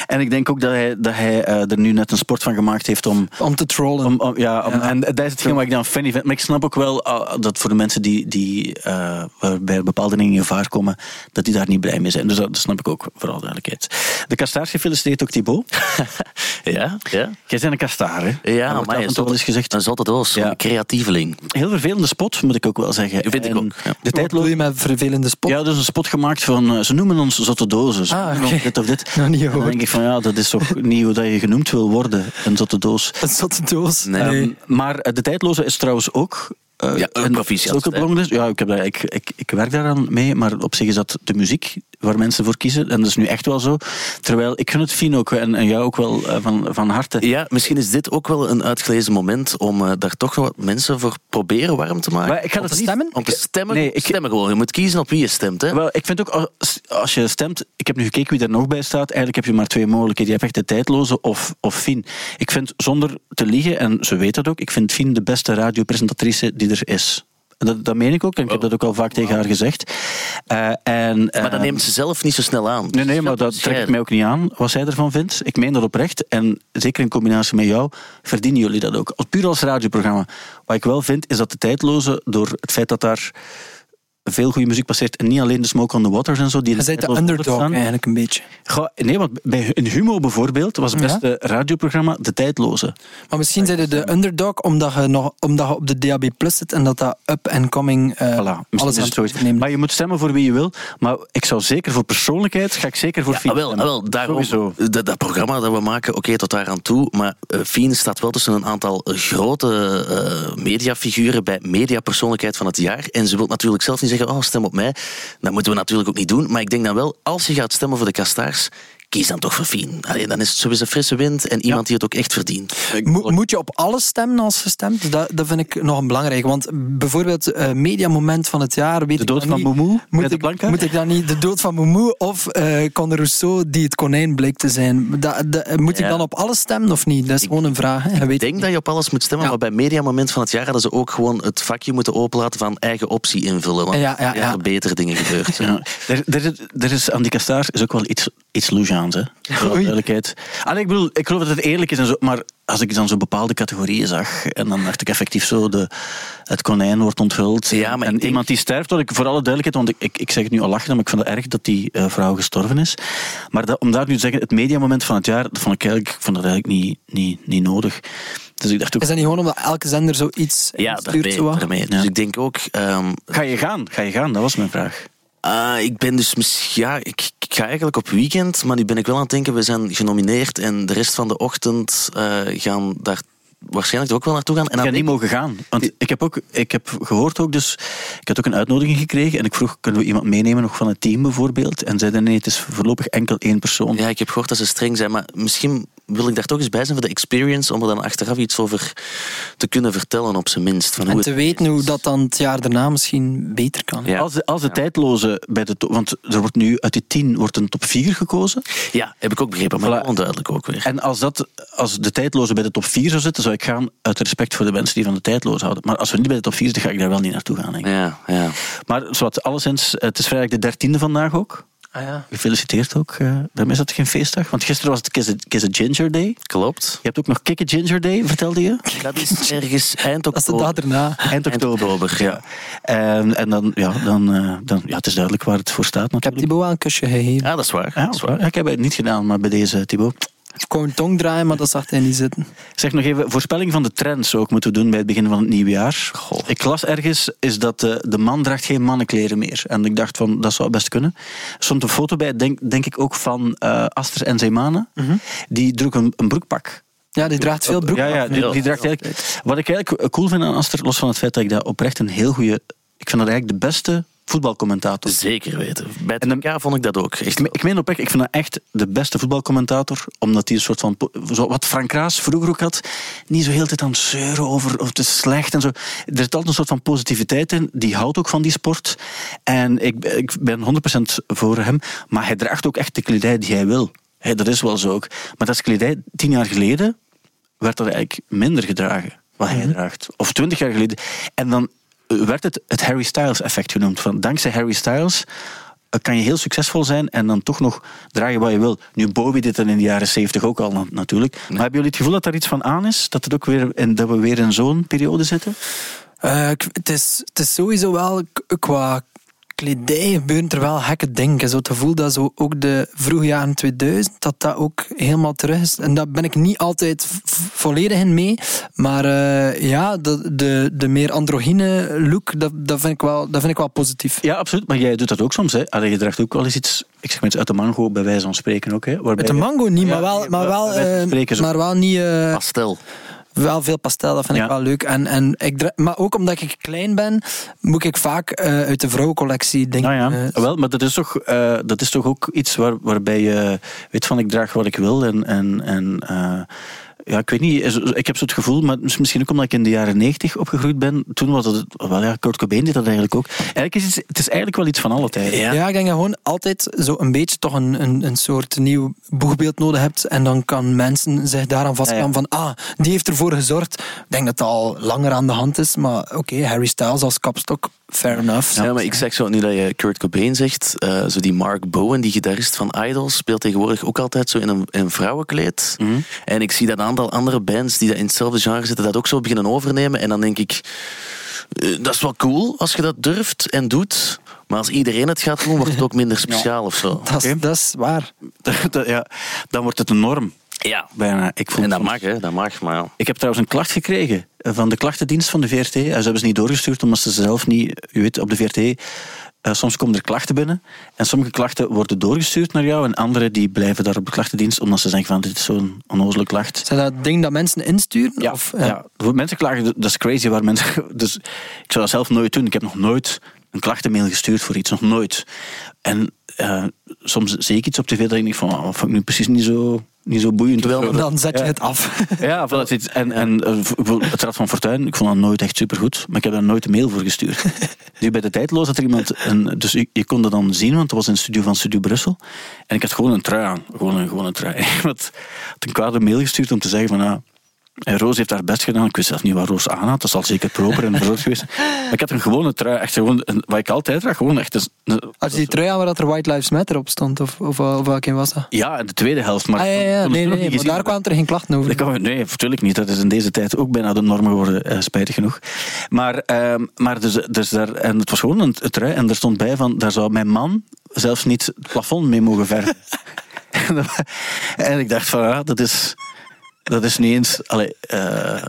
En ik denk ook dat hij, dat hij eh, er nu net een sport van gemaakt heeft om. Om te trollen. om, om- ja, om- Ja. en dat is hetgeen wat ik dan funny vind. Maar ik snap ook wel dat voor de mensen die, die eh, bij bepaalde dingen in gevaar komen, dat die daar niet blij mee zijn. Dus dat snap ik ook, vooral duidelijkheid. De kastaars gefeliciteerd ook Thibaut. Ja, ja. Jij bent een kastaar, hè? Dat Ja, maar eens gezegd. Een zotte doos, Ja. een creatieveling. Heel vervelende spot, moet ik ook wel zeggen. Vind ik ook, ja. De Wat tijd bedoel je met vervelende spot? Ja, dus een spot gemaakt van, eh, ze noemen ons zotte dozen. Ze Ah, dit of dit. Nog niet dan denk ik van, ja, dat is toch niet hoe dat je genoemd wil worden, een zotte doos. Een zotte doos. Nee. Ehm, maar eh, de tijdloze is trouwens ook... eh, Ja, een- proficiat, is. Ja, ik, heb daar, ik, ik, ik werk daaraan mee, maar op zich is dat de muziek waar mensen voor kiezen. En dat is nu echt wel zo. Terwijl ik gun het Fien ook en, en jou ook wel eh, van, van harte. Ja, misschien is dit ook wel een uitgelezen moment om eh, daar toch nog wat mensen voor proberen warm te maken. Maar ik ga Om dat te niet- stemmen? Om te stemmen? Nee, ik- stemmen gewoon. Je moet kiezen op wie je stemt. Hè? Wel, ik vind ook, als, als je stemt... Ik heb nu gekeken wie er nog bij staat. Eigenlijk heb je maar twee mogelijkheden. Je hebt echt de tijdloze of, of Fien. Ik vind, zonder te liegen, en ze weet dat ook, ik vind Fien de beste radiopresentatrice die er is. Dat, dat meen ik ook. En ik heb dat ook al vaak tegen haar gezegd. Eh, en, Maar dat eh, neemt ze zelf niet zo snel aan. Nee, nee, maar dat trek ik mij ook niet aan, wat zij ervan vindt. Ik meen dat oprecht. En zeker in combinatie met jou, verdienen jullie dat ook. Als- Puur als radioprogramma. Wat ik wel vind, is dat de tijdloze, door het feit dat daar veel goede muziek passeert, en niet alleen de Smoke on the Waters en zo, die Je de underdog staan. eigenlijk een beetje. Goh, nee, want bij een Humo bijvoorbeeld was het Ja. beste radioprogramma De Tijdloze. Maar misschien zijn de underdog omdat je, nog, omdat je op de DAB Plus zit en dat dat up and coming eh, Voilà, alles is het Maar je moet stemmen voor wie je wil. Maar ik zou zeker voor persoonlijkheid, ga ik zeker voor Ja, Fien ah, wel, ah, wel, daarom, dat, dat programma dat we maken, oké, tot daar aan toe. Maar eh Fien staat wel tussen een aantal grote eh, mediafiguren bij mediapersoonlijkheid van het jaar. En ze wil natuurlijk zelf niet zeggen, oh, stem op mij. Dat moeten we natuurlijk ook niet doen. Maar ik denk dan wel, als je gaat stemmen voor de kastaars, kies dan toch voor Fien. Allee, dan is het sowieso frisse wind en iemand die het ook echt verdient. Mo- moet je op alles stemmen als je stemt? Dat, dat vind ik nog een belangrijk. Want bijvoorbeeld eh mediamoment van het jaar... Weet De dood van. Moumou, Moet met de ik, moet ik dan niet de dood van Moumou of eh Conor Rousseau die het konijn bleek te zijn? Da- da- moet ik dan op alles stemmen of niet? Dat is gewoon een vraag. Hè? Ik denk dat je op alles moet stemmen, Ja. maar bij Mediamoment van het jaar hadden ze ook gewoon het vakje moeten openlaten van eigen optie invullen. Want Ja, ja, er ja. zijn betere dingen gebeurd. Ja. Er, er, is- er is aan die kastaars is ook wel iets, iets Loujaans, hè? Voor alle duidelijkheid. Allee, ik bedoel, ik geloof dat het eerlijk is en zo, maar als ik dan zo bepaalde categorieën zag en dan dacht ik effectief zo, de, het konijn wordt onthuld. Ja, maar en denk- iemand die sterft, wat ik voor alle duidelijkheid, want ik, ik, ik zeg het nu al lachen, maar ik vind het erg dat die eh, vrouw gestorven is. Maar dat, om daar nu te zeggen, het mediamoment van het jaar, dat vond ik eigenlijk, ik vond dat eigenlijk niet, niet, niet nodig. Dus ik dacht ook, Is dat niet gewoon omdat elke zender zoiets Ja, stuurt? daarmee. daarmee. Dus ik denk ook, ehm, ga je gaan? Ga je gaan? Dat was mijn vraag. Ah, ik ben dus misschien, ja, ik, ik ga eigenlijk op weekend, maar nu ben ik wel aan het denken, we zijn genomineerd en de rest van de ochtend eh, gaan daar waarschijnlijk ook wel naartoe gaan. En Ik ga niet ik- mogen gaan. Want ik heb, ook, ik heb gehoord ook, dus ik had ook een uitnodiging gekregen en ik vroeg, kunnen we iemand meenemen nog van het team bijvoorbeeld? En zeiden nee, het is voorlopig enkel één persoon. Ja, ik heb gehoord dat ze streng zijn, maar misschien wil ik daar toch eens bij zijn voor de experience, om er dan achteraf iets over te kunnen vertellen, op zijn minst. Van En hoe te weten hoe dat dan het jaar daarna misschien beter kan. Ja. Als de, als de tijdloze bij de top, want er wordt nu uit die tien wordt een top 4 gekozen. Ja, heb ik ook begrepen, maar Voilà. onduidelijk ook weer. En als, dat, als de tijdloze bij de top 4 zou zitten, zou ik gaan uit respect voor de mensen die van de tijdloze houden. Maar als we niet bij de top 4 zitten, ga ik daar wel niet naartoe gaan. Denk ik. Ja, ja. Maar zwart, alleszins, het is vrijdag de dertiende vandaag ook. Ah, ja. Gefeliciteerd ook. eh, bij mij is dat geen feestdag, want gisteren was het Kiss a, Kiss a Ginger Day. Klopt. Je hebt ook nog Kick a Ginger Day, vertelde je? Dat is ergens eind Dat is de oktober. dag erna. Eind Eind oktober. oktober, ja. En, en dan, ja, dan, eh, dan, ja, het is duidelijk waar het voor staat Ik heb natuurlijk. Thibaut wel een kusje gegeven. Ja, dat is waar. Ja, dat is waar. ja, ik heb het niet gedaan, maar bij deze, Thibaut. Ik kon een tong draaien, maar dat zag hij niet zitten. Zeg nog even, voorspelling van de trends ook moeten we doen bij het begin van het nieuwe jaar. Goh. Ik las ergens is dat de, de man draagt geen mannenkleren meer. En ik dacht van, dat zou best kunnen. Er stond een foto bij, denk, denk ik ook van eh Aster en Zeymane. Die droeg een, een broekpak. Ja, die draagt veel broek. Ja, ja af. die, die draagt eigenlijk... Wat ik eigenlijk cool vind aan Aster, los van het feit dat ik dat oprecht een heel goede... Ik vind dat eigenlijk de beste voetbalcommentator. Zeker weten. Bij het vond ik dat ook. Echt Ik, ik meen oprecht, ik vind dat echt de beste voetbalcommentator. Omdat hij een soort van... wat Frank Raas vroeger ook had. Niet zo heel de tijd aan het zeuren over of het is slecht en zo. Er zit altijd een soort van positiviteit in. Die houdt ook van die sport. En ik, ik ben 100% voor hem. Maar hij draagt ook echt de kledij die hij wil. Dat is wel zo ook. Maar dat is kledij tien jaar geleden werd dat eigenlijk minder gedragen. Wat hij draagt. Of twintig jaar geleden. En dan werd het het Harry Styles effect genoemd. Van, dankzij Harry Styles eh, kan je heel succesvol zijn en dan toch nog dragen wat je wil. Nu, Bowie dit dan in de jaren zeventig ook al na- natuurlijk. Maar hebben jullie het gevoel dat daar iets van aan is? Dat, het ook weer in, dat we weer in zo'n periode zitten? Eh, het, is, het is sowieso wel qua gebeuren er wel gekke dingen. Zo het gevoel dat zo ook de vroege jaren 2000, dat dat ook helemaal terug is. En daar ben ik niet altijd volledig in mee. Maar eh, ja, de, de, de meer androgyne look, dat, dat, vind ik wel, dat vind ik wel positief. Ja, absoluut. Maar jij doet dat ook soms. Hè? Allee, je draagt ook wel eens iets, ik zeg maar iets uit de mango, bij wijze van spreken ook. Hè? Waarbij Met de mango niet, maar wel, maar wel, eh, maar wel niet... eh, Pastel. Wel veel pastel, dat vind Ja. ik wel leuk. En, en ik, maar ook omdat ik klein ben, moet ik vaak eh, uit de vrouwencollectie dingen. Nou ja, eh, wel, maar dat is toch, eh, dat is toch ook iets waar, waarbij je weet van ik draag wat ik wil en, en, en ja, ik weet niet. Ik heb zo het gevoel, maar misschien ook omdat ik in de jaren 90 opgegroeid ben. Toen was het, wel ja, Kurt Cobain deed dat eigenlijk ook. Eigenlijk is het, het is eigenlijk wel iets van alle tijden. Ja. Ja. ik denk dat je gewoon altijd zo een beetje toch een, een, een soort nieuw boegbeeld nodig hebt. En dan kan mensen zich daaraan vastklampen van, ah, die heeft ervoor gezorgd. Ik denk dat dat al langer aan de hand is, maar oké, Harry Styles als kapstok, fair enough. Ja, maar ik zeg zo, nu dat je Kurt Cobain zegt, eh, zo die Mark Bowen, die gitarist van Idols, speelt tegenwoordig ook altijd zo in een, in een vrouwenkleed. En ik zie dat een aantal andere bands die dat in hetzelfde genre zitten, dat ook zo beginnen overnemen. En dan denk ik, eh, dat is wel cool als je dat durft en doet. Maar als iedereen het gaat doen, wordt het ook minder speciaal of zo. Dat, is, Oké. dat is waar. Ja, dan wordt het een norm. Ja, Bijna. Ik, voel en dat mag, hè, dat mag, maar ja. ik heb trouwens een klacht gekregen van de klachtendienst van de VRT. Ze hebben ze niet doorgestuurd omdat ze zelf niet... U weet, op de VRT... eh, soms komen er klachten binnen en sommige klachten worden doorgestuurd naar jou en andere die blijven daar op de klachtendienst omdat ze zeggen van dit is zo'n onnozele klacht. Zijn dat dingen dat mensen insturen? Ja, Of, ja. Mensen klagen, dat is crazy waar mensen. Dus ik zou dat zelf nooit doen. Ik heb nog nooit een klachtenmail gestuurd voor iets, nog nooit. En eh, soms zie ik iets op tv dat ik denk van, oh, dat vond ik nu precies niet zo, niet zo boeiend. Terwijl-. Dan zet je Ja. het af. Ja, voilà, het is- en, en eh, het Rad van Fortuin, ik vond dat nooit echt supergoed, maar ik heb daar nooit een mail voor gestuurd. nu bij de tijdloos had er iemand, een, dus je, je kon dat dan zien, want dat was in de studio van Studio Brussel. En ik had gewoon een trui aan, gewoon een, gewoon een trui. Iemand had een kwade mail gestuurd om te zeggen van, ah, en Roos heeft haar best gedaan. Ik wist zelf niet wat Roos aan had. Dat zal zeker proper en rood geweest. Maar ik had een gewone trui. Echt gewoon, een- wat ik altijd draag. Gewoon echt een- Als je die trui aan waar dat er White Lives Matter op stond, of, of, of welke was dat? ja, de tweede helft. Maar ah, ja, ja, Nee, nee, daar kwamen er geen klachten over. Kan- nee, natuurlijk niet. Dat is in deze tijd ook bijna de norm geworden, eh, spijtig genoeg. Maar, ehm, maar dus, dus daar, en het was gewoon een, een trui en er stond bij van, daar zou mijn man zelfs niet het plafond mee mogen verven. En ik dacht van, ja, dat is, dat is niet eens... Allee, eh,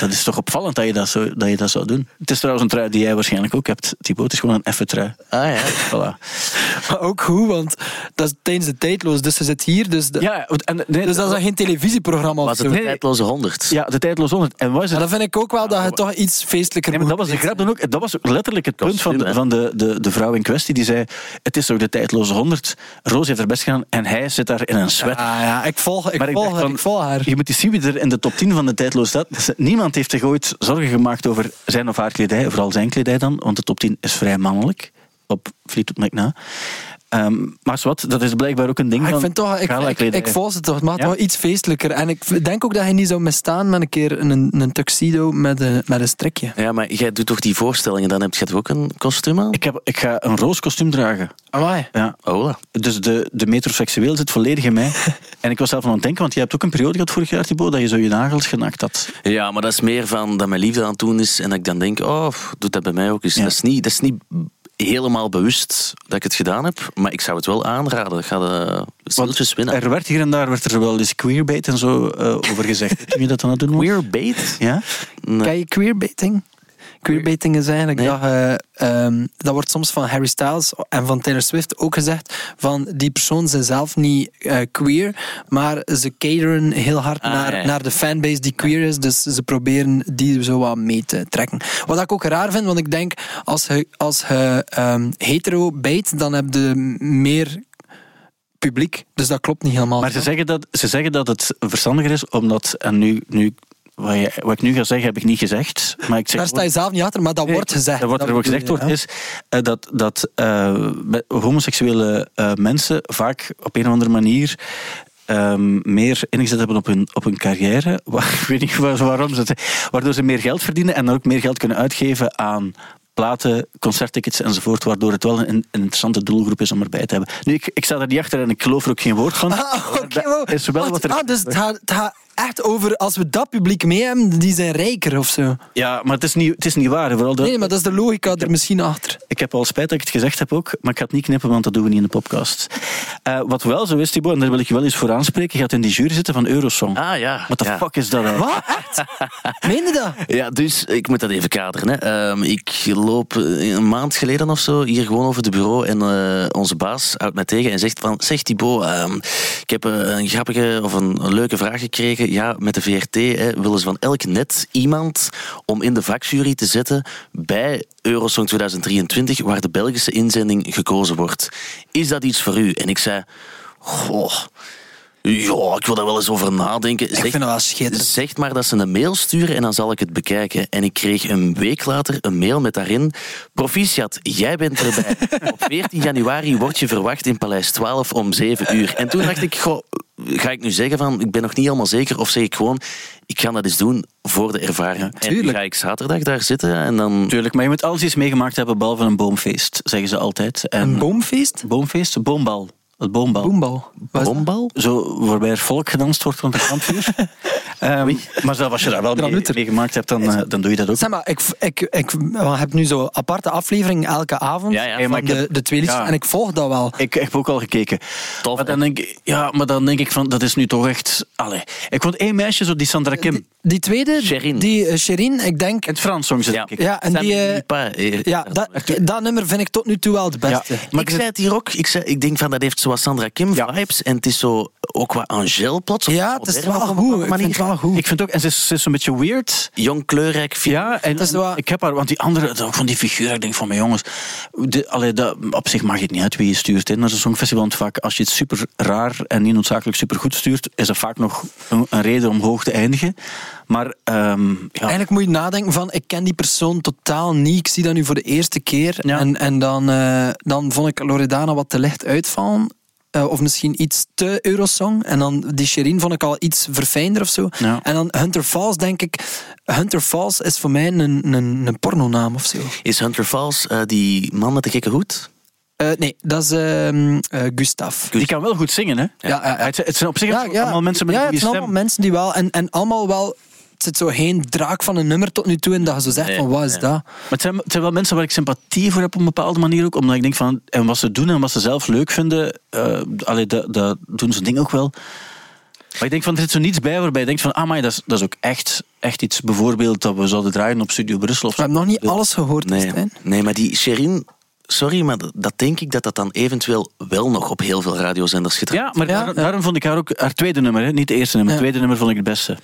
dat is toch opvallend dat je dat, zo, dat je dat zou doen. Het is trouwens een trui die jij waarschijnlijk ook hebt, Thibaut. Het is gewoon een effe trui. Ah ja. Voilà. Maar ook goed, want dat is tijdens de tijdloos. Dus ze zit hier, dus, de- Ja, en, nee, dus dat is dan geen televisieprogramma of Was het zo. een tijdloze honderd? ja, de tijdloos 100. En wat is het? Maar dan vind ik ook wel dat je toch iets feestelijker Nee, maar dat was de grap dan ook. Dat was letterlijk het punt van, de, van de, de, de vrouw in kwestie. Die zei, het is toch de tijdloze honderd. Roos heeft haar best gedaan en hij zit daar in een sweat. Ah ja, ik volg, ik Maar ik volg, dacht van, ik volg haar. Je moet eens zien wie er in de top 10 van de tijdloos staat. Dus Niemand heeft zich ooit zorgen gemaakt over zijn of haar kledij. Vooral zijn kledij dan, want de top 10 is vrij mannelijk. Op Fleetwood Mac na. Ehm, maar wat, dat is blijkbaar ook een ding Maar ik vind toch, ik, ik, gala-kledij. ik volg ze toch. Het Ja? toch iets feestelijker. En ik denk ook dat hij niet zou misstaan met een keer een, een tuxedo met een, met een strikje. Ja, maar jij doet toch die voorstellingen, dan heb je toch ook een kostuum aan? Ik, heb, ik ga een roos kostuum dragen. Amai. Ja. Oh, Dus de, de metroseksueel zit volledig in mij. en ik was zelf aan het denken, want je hebt ook een periode gehad vorig jaar, Thibaut, dat je zo je nagels genakt had. Ja, maar dat is meer van dat mijn liefde aan het doen is en dat ik dan denk, oh, doet dat bij mij ook eens. Ja. Dat, is niet, dat is niet helemaal bewust dat ik het gedaan heb, maar ik zou het wel aanraden. Gaat uh, stiltjes winnen. Er werd hier en daar werd er wel eens queerbait en zo eh, over gezegd. Toen je dat aan het doen? Queerbait? Ja? Nee. Ken je queerbaiting? Queerbaiting is eigenlijk Nee. dat, je, ehm, dat wordt soms van Harry Styles en van Taylor Swift ook gezegd van die persoon zijn zelf niet eh, queer, maar ze cateren heel hard Ah, naar, ja. naar de fanbase die queer is, dus ze proberen die zo wat mee te trekken. Wat ik ook raar vind, want ik denk als je, als je ehm, hetero bait, dan heb je meer publiek, dus dat klopt niet helemaal. Maar ze zeggen, dat, ze zeggen dat het verstandiger is, omdat, en nu, nu wat, je- wat ik nu ga zeggen, heb ik niet gezegd, maar ik zeg Daar sta je zelf niet achter, maar dat Nee, wordt gezegd. Dat wordt er gezegd wordt, is eh, dat, dat eh, homoseksuele eh, mensen vaak op een of andere manier ehm, meer ingezet hebben op hun, op hun carrière. Ik weet niet wa- waarom. ze Waardoor ze meer geld verdienen en dan ook meer geld kunnen uitgeven aan platen, concerttickets enzovoort, waardoor het wel een, een interessante doelgroep is om erbij te hebben. Nu, ik, ik sta er niet achter en ik geloof er ook geen woord van. Ah, wow. is wel wat er... ah, dus het het gaat echt over als we dat publiek mee hebben, die zijn rijker of zo. Ja, maar het is niet, het is niet waar. Vooral dat, Nee, maar dat is de logica er misschien achter. Ik heb al spijt dat ik het gezegd heb ook, maar ik ga het niet knippen, want dat doen we niet in de podcast. Eh, wat wel zo is, Thibaut, en daar wil ik je wel eens voor aanspreken, je gaat in die jury zitten van Eurosong. Ah ja. What the ja. fuck is dat dan? Wat? Echt? Meen je dat? Ja, dus ik moet dat even kaderen. Hè. Ehm, ik loop eh, een maand geleden of zo hier gewoon over het bureau en eh, onze baas houdt mij tegen en zegt van, zeg Thibaut, ehm, ik heb een grappige of een, een leuke vraag gekregen. Ja, met de VRT hè, willen ze van elk net iemand om in de vakjury te zetten bij Eurosong 2023, waar de Belgische inzending gekozen wordt. Is dat iets voor u? En ik zei, goh... Ja, ik wil daar wel eens over nadenken. Ik Zeg, vind dat wel schitterend. zeg maar dat ze een mail sturen en dan zal ik het bekijken. En ik kreeg een week later een mail met daarin... Proficiat, jij bent erbij. Op 14 januari word je verwacht in Paleis 12 om 7 uur. En toen dacht ik, goh, ga ik nu zeggen van... Ik ben nog niet helemaal zeker. Of zeg ik gewoon, ik ga dat eens doen voor de ervaring. en nu tuurlijk. ga ik zaterdag daar zitten en dan... Tuurlijk, maar je moet alles iets meegemaakt hebben behalve een boomfeest, zeggen ze altijd. En Een boomfeest? Boomfeest? Boombal. Het boombal. Boombal. Bombal? Zo, waarbij er volk gedanst wordt rond een kampvuur. Ehm, maar zelf als je daar wel mee, Granuter. meegemaakt hebt, dan, eh, dan doe je dat ook. Zeg maar, ik, ik, ik heb nu zo aparte afleveringen elke avond Ja, ja. van ik de, de twee liedjes ja. en ik volg dat wel. Ik, ik heb ook al gekeken. Tof, maar, dan denk ik, ja, maar dan denk ik van, dat is nu toch echt... Allee. Ik vond één meisje, zo die Sandra Kim. Die, die tweede, Sherin. die eh, Sherin, ik denk... In het Frans zong ze, Ja. denk ik. Ja, en die... eh, Pa, eh, ja, dat, dat nummer vind ik tot nu toe wel het beste. Ja. Maar ik zei het hier ook. Ik, zei, ik denk van dat heeft zoals Sandra Kim vibes. En het is zo ook wat Angel plots. Ja, het is wel goed. Ik vind het wel goed. Ik vind ook, en ze is, ze is een beetje weird. Jong, kleurrijk. Ja, en, Dat is en wel- ik heb haar, want die andere, van die figuur, ik denk van mijn jongens, de, allee, dat, op zich maakt het niet uit wie je stuurt hè, naar zo'n songfestival. Want vaak, als je het super raar en niet noodzakelijk super goed stuurt, is dat vaak nog een, een reden om hoog te eindigen. Maar ehm, ja, Eigenlijk moet je nadenken van, ik ken die persoon totaal niet. Ik zie dat nu voor de eerste keer. Ja. En, en dan, eh, dan vond ik Loredana wat te licht uitvallen. Eh, of misschien iets te Eurosong. En dan die Sherin vond ik al iets verfijnder of zo. Ja. En dan Hunter Falls, denk ik... Hunter Falls is voor mij een, een, een pornonaam of zo. Is Hunter Falls eh, die man met de gekke hoed? Eh, nee, dat is ehm eh, Gustav. die kan wel goed zingen, hè? Ja, ja, ja. Het, het zijn op zich allemaal mensen met ja, een het goede zijn stem. allemaal mensen die wel... En, en allemaal wel... Het zit zo geen draak van een nummer tot nu toe in dat je zo zegt Nee, van, wat is nee. dat? Maar het zijn, het zijn wel mensen waar ik sympathie voor heb op een bepaalde manier ook. Omdat ik denk van, en wat ze doen en wat ze zelf leuk vinden, eh allee, dat, dat doen ze ding ook wel. Maar ik denk van, er zit zo niets bij waarbij je denkt van, ah, maar dat is, dat is ook echt, echt iets bijvoorbeeld dat we zouden draaien op Studio Brussel of We zo. hebben nog niet alles gehoord, Nee, Stijn. nee maar die Sherin... Sorry, maar dat, denk ik dat dat dan eventueel wel nog op heel veel radiozenders gedraaid Ja, maar Ja, daar- ja. daarom vond ik haar ook, haar tweede nummer, hè, niet het eerste nummer, Ja. het tweede nummer vond ik het beste.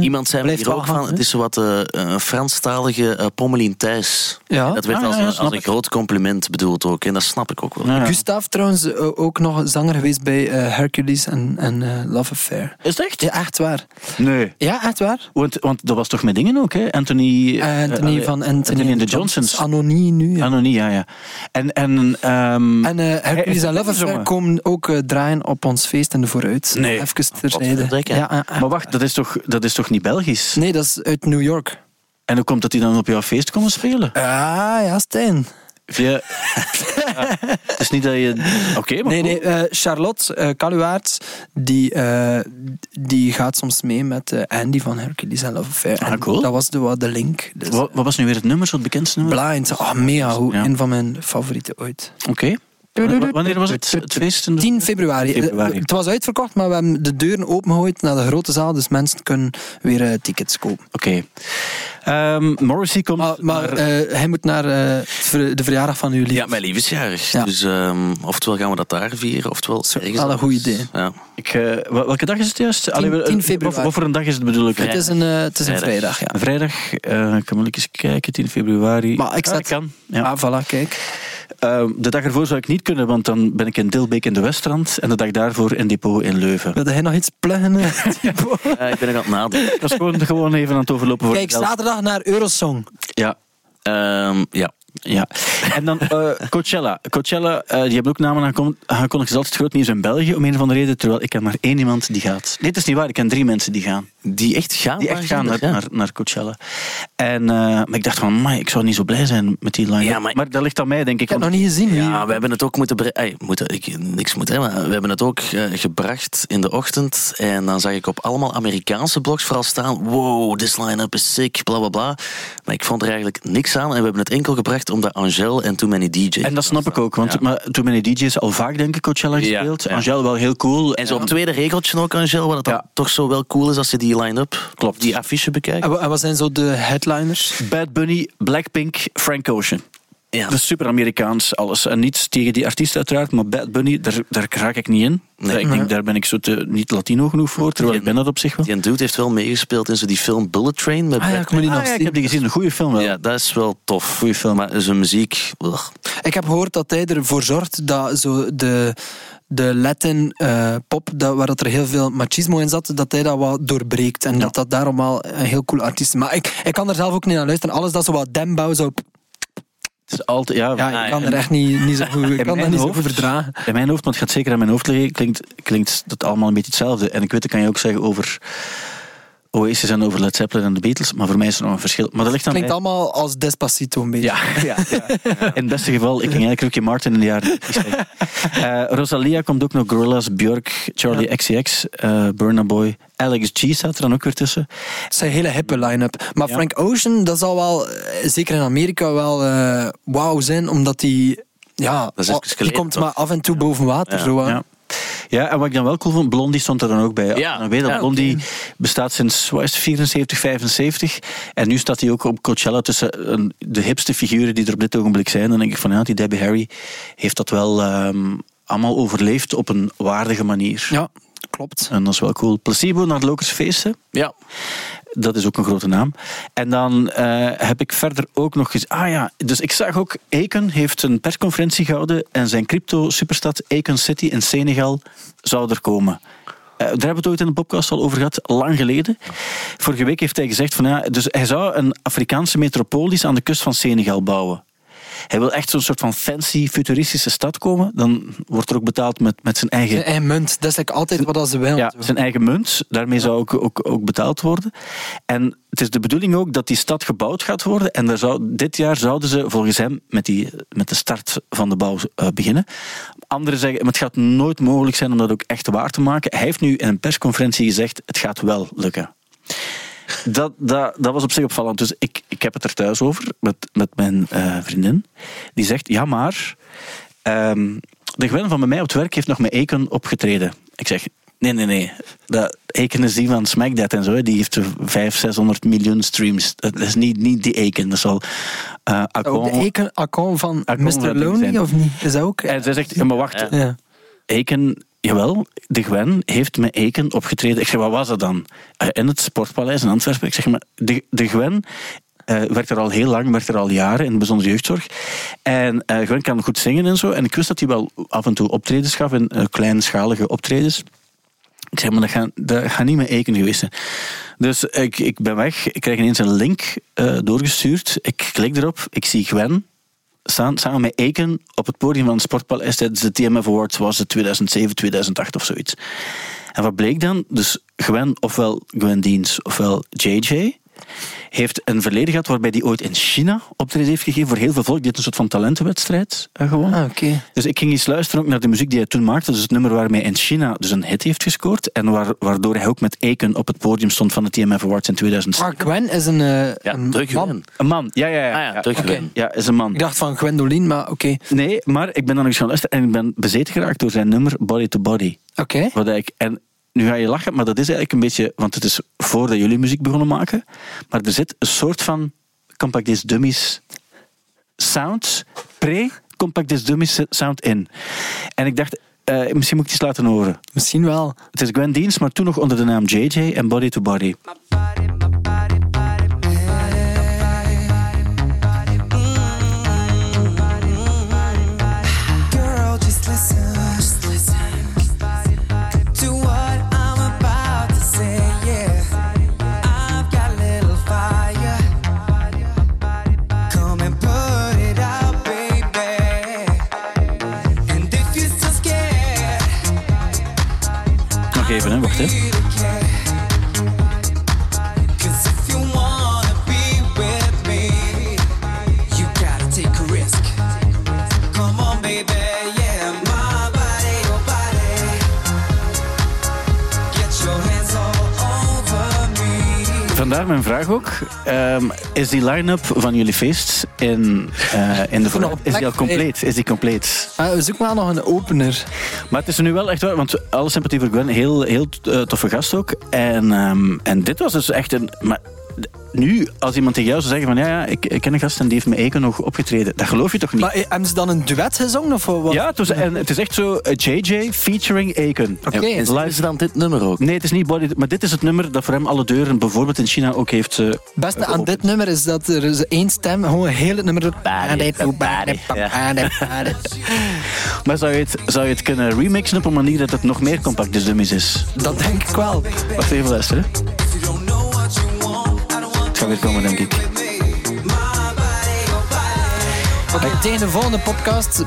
Iemand zei me Blijft hier ook van, het is zo wat eh, een Franstalige uh, Pommelien Thijs. Ja. Dat werd Ah, als, ja, ja, als een ik. groot compliment bedoeld ook. En dat snap ik ook wel. Ja, ja. Gustav trouwens eh, ook nog zanger geweest bij eh, Hercules en, en eh, Love Affair. Is het echt? Ja, echt waar. Nee. Ja, echt waar. Want, want dat was toch met dingen ook, hè? Anthony... Eh, Anthony eh, van Anthony, and the Johnsons. Anony nu. Ja. Anony, ja, ja. En, en, ehm, En eh, Hercules en Love Affair komen ook eh, draaien op ons feest in de vooruit. Nee. Even terzijde. Ja, ja, ja. maar wacht, dat is, toch, dat is toch niet Belgisch? Nee, dat is uit New York. En hoe komt dat die dan op jouw feest komen spelen? Ah, ja, Stijn. Ja, het is niet dat je... Oké, maar Nee, nee, eh, Charlotte uh, Kaluwaerts, die, eh, die gaat soms mee met eh, Andy van Hercules en Love Affair. Ah, cool. Dat was de, wat de link. Dus, Wat, wat was nu weer het nummer, zo het bekendste nummer? Blind, oh, mega goed. Ja. Een van mijn favorieten ooit. Oké. Wanneer was het, het feest? in de- 10 februari. Februari. Eh, Het was uitverkocht, maar we hebben de deuren opengegooid naar de grote zaal, dus mensen kunnen weer eh, tickets kopen. Oké. Ehm, Morrissey komt... Maar, maar naar- eh, hij moet naar eh, de verjaardag van jullie. Ja, mijn lief is jarig. Ja. Dus ehm, oftewel gaan we dat daar vieren, oftewel ergens wel een goed idee. Ja. ik, eh, wel- welke dag is het juist? Allee, we- 10 februari. Wat, wat voor een dag is het bedoel ik? het is een, eh, het is een Vrijdag. vrijdag, ja. Vrijdag, eh, ik kan wel eens kijken, 10 februari. Maar ik Ja, zet- dat kan. Ja. Ah, voilà, kijk. Eh, de dag ervoor zou ik niet kunnen, want dan ben ik in Dilbeek in de Westrand en de dag daarvoor in Depot in Leuven. Wilde hij nog iets pluggen? eh, ik ben nog aan het nadenken. Dat is gewoon, gewoon even aan het overlopen voor Kijk, zaterdag naar Eurosong. Ja, Ehm, ja. Ja. En dan eh, Coachella. Coachella, eh, die hebben ook namen aangekondigd. Is altijd groot nieuws in België, om een of andere reden. Terwijl ik ken maar één iemand die gaat. Nee, het is niet waar. Ik ken drie mensen die gaan. Die echt gaan? Die echt gaan naar, naar, naar Coachella. En, eh, maar ik dacht van, ik zou niet zo blij zijn met die line Ja, maar... maar- dat ligt aan mij, denk ik. Ik heb want- het nog niet gezien. Ja, we hebben het ook moeten... Ey, moeten ik, niks moeten, maar we hebben het ook gebracht in de ochtend. En dan zag ik op allemaal Amerikaanse blogs vooral staan... Wow, this line-up is sick, bla bla bla. Maar ik vond er eigenlijk niks aan. En we hebben het enkel gebracht omdat Angel en Too Many DJ's... En dat snap ik ook, want Ja. maar, Too Many DJ's al vaak, denk ik, Coachella gespeeld. ja. Angel wel heel cool. En zo op het tweede regeltje ook, Angel, wat het dan Ja. toch zo wel cool is als je die line-up, Klopt. die affiche bekijkt. En wat zijn zo de headliners? Bad Bunny, Blackpink, Frank Ocean. Ja. Dat is super Amerikaans alles. En niets tegen die artiest uiteraard, maar Bad Bunny, daar, daar raak ik niet in. Nee. ik denk, daar ben ik zo te, niet Latino genoeg voor, terwijl ik ben dat op zich wel. Die dude heeft wel meegespeeld in zo die film Bullet Train. Met Ah ja, ik moet die Ah, nog ja, ik heb die gezien, een goede film wel. Ja, dat is wel tof. Goeie film. Maar zijn muziek... ugh. Ik heb gehoord dat hij ervoor zorgt dat zo de, de Latin eh, pop, dat, waar dat er heel veel machismo in zat, dat hij dat wat doorbreekt. En dat dat daarom wel een heel cool artiest is. Maar ik, ik kan er zelf ook niet naar luisteren. Alles dat zo wat dembouw, zo... Het is altijd, ja, Ja, ik kan er echt niet, niet zo goed, ik kan dat niet zo hoofd- goed verdragen. In mijn hoofd, want het gaat zeker aan mijn hoofd liggen, klinkt, klinkt dat allemaal een beetje hetzelfde. En ik weet, dat kan je ook zeggen over Oasis en over Led Zeppelin en de Beatles, maar voor mij is er nog een verschil. Maar dat ligt aan Klinkt mij. allemaal als Despacito een beetje. Ja, ja, ja. in het beste geval, ik ging eigenlijk Ricky Martin in de jaren 90 zeggen. Rosalia komt ook nog, Gorillaz, Björk, Charlie XCX, eh Burna Boy, Alex G staat er dan ook weer tussen. Het is een hele hippe line-up. Maar. Frank Ocean, dat zal wel, eh, zeker in Amerika, wel eh wauw zijn, omdat hij... Ja, Dat is even oh, die komt toch? maar af en toe boven water. Ja. Zo. Ja. En wat ik dan wel cool vond, Blondie stond er dan ook bij. Ja. Dan weet dat Ja, Blondie bestaat sinds wat is het, 74, 75. En nu staat hij ook op Coachella tussen de hipste figuren die er op dit ogenblik zijn. Dan denk ik van ja, die Debbie Harry heeft dat wel ehm, allemaal overleefd op een waardige manier. Ja, klopt. En dat is wel cool. Placebo naar de Lokersfeesten. Ja. Dat is ook een grote naam. En dan eh, heb ik verder ook nog gezien. Ah ja, dus ik zag ook. Aiken heeft een persconferentie gehouden. En zijn crypto-superstad Aiken City in Senegal zou er komen. Eh, daar hebben we het ooit in de podcast al over gehad, lang geleden. Vorige week heeft hij gezegd van ja, dus hij zou een Afrikaanse metropolis aan de kust van Senegal bouwen. Hij wil echt zo'n soort van fancy, futuristische stad komen. Dan wordt er ook betaald met, met zijn eigen Zijn eigen munt, dat is like altijd wat dat ze willen. ja, zijn eigen munt. Daarmee zou ook, ook, ook betaald worden. En het is de bedoeling ook dat die stad gebouwd gaat worden. En daar zou, dit jaar zouden ze volgens hem met, die, met de start van de bouw eh, beginnen. Anderen zeggen, het gaat nooit mogelijk zijn om dat ook echt waar te maken. Hij heeft nu in een persconferentie gezegd, het gaat wel lukken. Dat, dat, dat was op zich opvallend. Dus ik, ik heb het er thuis over met, met mijn eh, vriendin. Die zegt, ja maar... ehm, de Gwen van bij mij op het werk heeft nog met Eken opgetreden. Ik zeg, nee, nee, nee. Dat, Eken is die van Smack That en zo. Die heeft 500, 600 miljoen streams. Dat is niet, niet die Eken. Dat is al... Ook de Akon. Eken account van Akon Mr. Lonely, of niet? Is dat ook? En zij zegt, ja, maar wacht. Ja. Eken, jawel, de Gwen heeft met Eken opgetreden. Ik zeg, wat was dat dan? Eh, in het Sportpaleis in Antwerpen. Ik zeg, maar de, de Gwen eh, werkt er al heel lang, werkt er al jaren in de bijzondere jeugdzorg. En eh, Gwen kan goed zingen en zo. En ik wist dat hij wel af en toe optredens gaf, in kleinschalige optredens. Ik zeg, maar dat gaat, dat gaat niet met Eken geweest. Dus ik, ik ben weg. Ik krijg ineens een link doorgestuurd. Ik klik erop. Ik zie Gwen samen met Eken op het podium van het Sportpaleis tijdens de TMF Awards. Was het 2007, 2008 of zoiets. En wat bleek dan? Dus Gwen, ofwel Gwen Deans, ofwel JJ, heeft een verleden gehad waarbij hij ooit in China optreden heeft gegeven voor heel veel volk. Die heeft een soort van talentenwedstrijd eh, gewonnen. Ah, oké. Dus ik ging eens luisteren ook naar de muziek die hij toen maakte. Dus het nummer waarmee hij in China dus een hit heeft gescoord. En waar, waardoor hij ook met Eken op het podium stond van de TMF Awards in 2007. Maar Gwen is een, eh, Ja, een man. Gwen. Een man, ja, ja, ja. Ah ja, is een man. Ik dacht van Gwendoline, maar oké. Nee, maar ik ben dan nog eens gaan luisteren en ik ben bezeten geraakt door zijn nummer Body to Body. Oké. Wat ik, en nu ga je lachen, maar dat is eigenlijk een beetje, want het is voordat jullie muziek begonnen maken, maar er zit een soort van Compact Disc Dummies sound, pre-Compact Disc Dummies sound in. En ik dacht, eh, misschien moet ik die eens laten horen. Misschien wel. Het is Gwen Deans, maar toen nog onder de naam JJ en Body to Body. Vandaar mijn vraag ook. Ehm, is die line-up van jullie feest in, eh, in de een Is die al compleet? Is die compleet? Ah, we zoeken wel nog een opener. Maar het is nu wel echt waar, want alle sympathie voor Gwen, heel, heel eh, toffe gast ook. En, ehm, en dit was dus echt een. Maar nu, als iemand tegen jou zou zeggen van ja, ja ik, ik ken een gast en die heeft met Eken nog opgetreden, dat geloof je toch niet? Maar eh, hebben ze dan een duet gezongen? Of wat? ja, het, was, en het is echt zo eh, JJ featuring Eken. Oké. En zingen ze dan dit nummer ook? Nee, het is niet Body, maar dit is het nummer dat voor hem alle deuren, bijvoorbeeld in China, ook heeft. eh, Het beste aan dit nummer is dat er is één stem gewoon heel het nummer doet. Body, body, Maar zou je, het, zou je het kunnen remixen op een manier dat het nog meer compact dus dummies is? Dat denk ik wel. Wacht even luisteren. Het gaat weer komen, denk ik. Oké, tegen de volgende podcast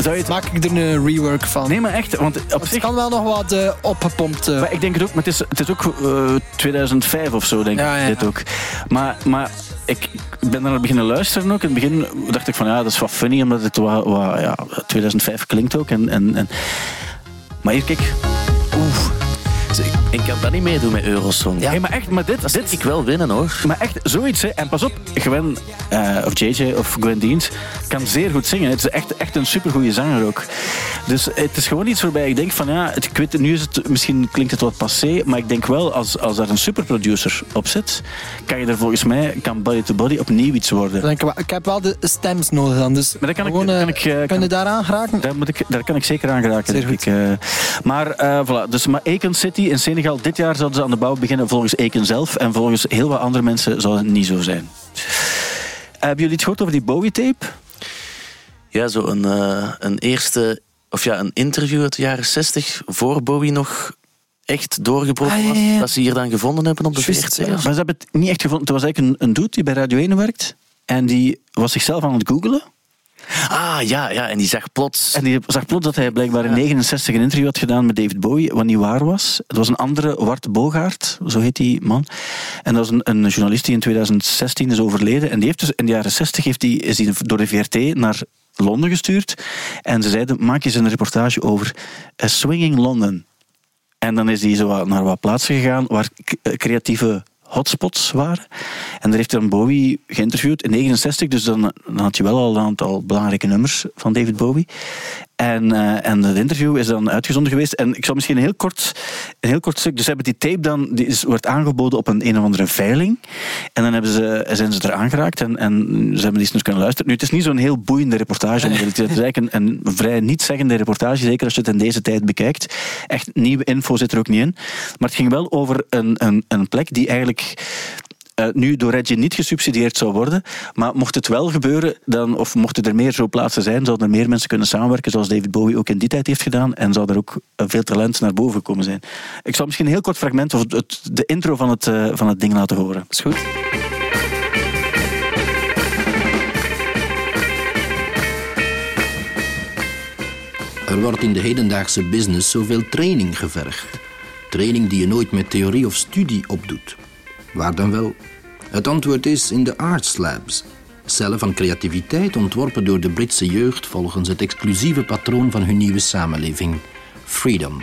Zou je het... maak ik er een rework van. Nee, maar echt, want op het zich... kan wel nog wat eh, opgepompt. eh, Maar ik denk het ook, maar het is, het is ook eh, 2005 of zo, denk Ja, ik. ja, Dit ja. ook. Maar, maar ik ben naar het beginnen luisteren ook. In het begin dacht ik van ja, dat is wat funny, omdat het wat, wat, ja, 2005 klinkt ook. En, en, en... Maar hier, kijk. Ik kan dat niet meedoen met Eurosong. Ja. Hey, maar echt, maar dit, Dat dit ik wel winnen hoor. Maar echt zoiets, hè. En pas op, Gwen, eh, of JJ of Gwen Deans kan zeer goed zingen. Het is echt, echt een supergoeie zanger ook. Dus het is gewoon iets waarbij ik denk van ja, het, ik weet, nu is het, misschien klinkt het wat passé, maar ik denk wel als, als daar een superproducer op zit, kan je er volgens mij, kan Body to Body opnieuw iets worden. denk ik, wel- ik heb wel de stems nodig dan. Dus Maar dat kan ik- gewoon, eh, kan ik, eh, kan- je daaraan geraken? Daar, moet ik, daar kan ik zeker aan geraken. Zeer denk goed. ik. eh. maar eh, voilà, dus maar Aiken City in Senegal, dit jaar zouden ze aan de bouw beginnen volgens Aiken zelf. En volgens heel wat andere mensen zou het niet zo zijn. Hebben jullie iets gehoord over die Bowie-tape? Ja, zo een, eh, een eerste, of ja, een interview uit de jaren 60 voor Bowie nog echt doorgebroken Ah, ja, was. ja. Dat ze hier dan gevonden hebben op de Juist, 40. ja. Maar ze hebben het niet echt gevonden. Het was eigenlijk een, een dude die bij Radio 1 werkt. En die was zichzelf aan het googelen. Ah, ja, ja, en die zag plots... En die zag plots dat hij blijkbaar in 69 een interview had gedaan met David Bowie, wat niet waar was. Het was een andere, Wart Bogaert, zo heet die man. En dat was een, een journalist die in 2016 is overleden. En die heeft dus in de jaren 60 heeft die, is die door de VRT naar Londen gestuurd. En ze zeiden, maak eens een reportage over Swinging London. En dan is hij zo naar wat plaatsen gegaan waar eh, creatieve hotspots waren. En daar heeft dan Bowie geïnterviewd in 69, dus dan, dan had je wel al een aantal belangrijke nummers van David Bowie. En, eh, en het interview is dan uitgezonden geweest. En ik zal misschien een heel kort, een heel kort stuk. Dus hebben die tape dan, die is, wordt aangeboden op een een of andere veiling. En dan hebben ze, zijn ze er aangeraakt en, en ze hebben die eens kunnen luisteren. Nu, het is niet zo'n heel boeiende reportage. om eerlijk te een, een vrij nietszeggende reportage, zeker als je het in deze tijd bekijkt. Echt nieuwe info zit er ook niet in. Maar het ging wel over een, een, een plek die eigenlijk eh, nu door Reggie niet gesubsidieerd zou worden. Maar mocht het wel gebeuren, dan, of mochten er meer zo plaatsen zijn, zouden er meer mensen kunnen samenwerken, zoals David Bowie ook in die tijd heeft gedaan. En zou er ook eh, veel talent naar boven gekomen zijn. Ik zal misschien een heel kort fragment, of het, het- de intro van het, eh, van het ding laten horen. Is goed. Er wordt in de hedendaagse business zoveel training gevergd. Training die je nooit met theorie of studie opdoet. Waar dan wel? Het antwoord is in de arts labs. Cellen van creativiteit ontworpen door de Britse jeugd volgens het exclusieve patroon van hun nieuwe samenleving: freedom.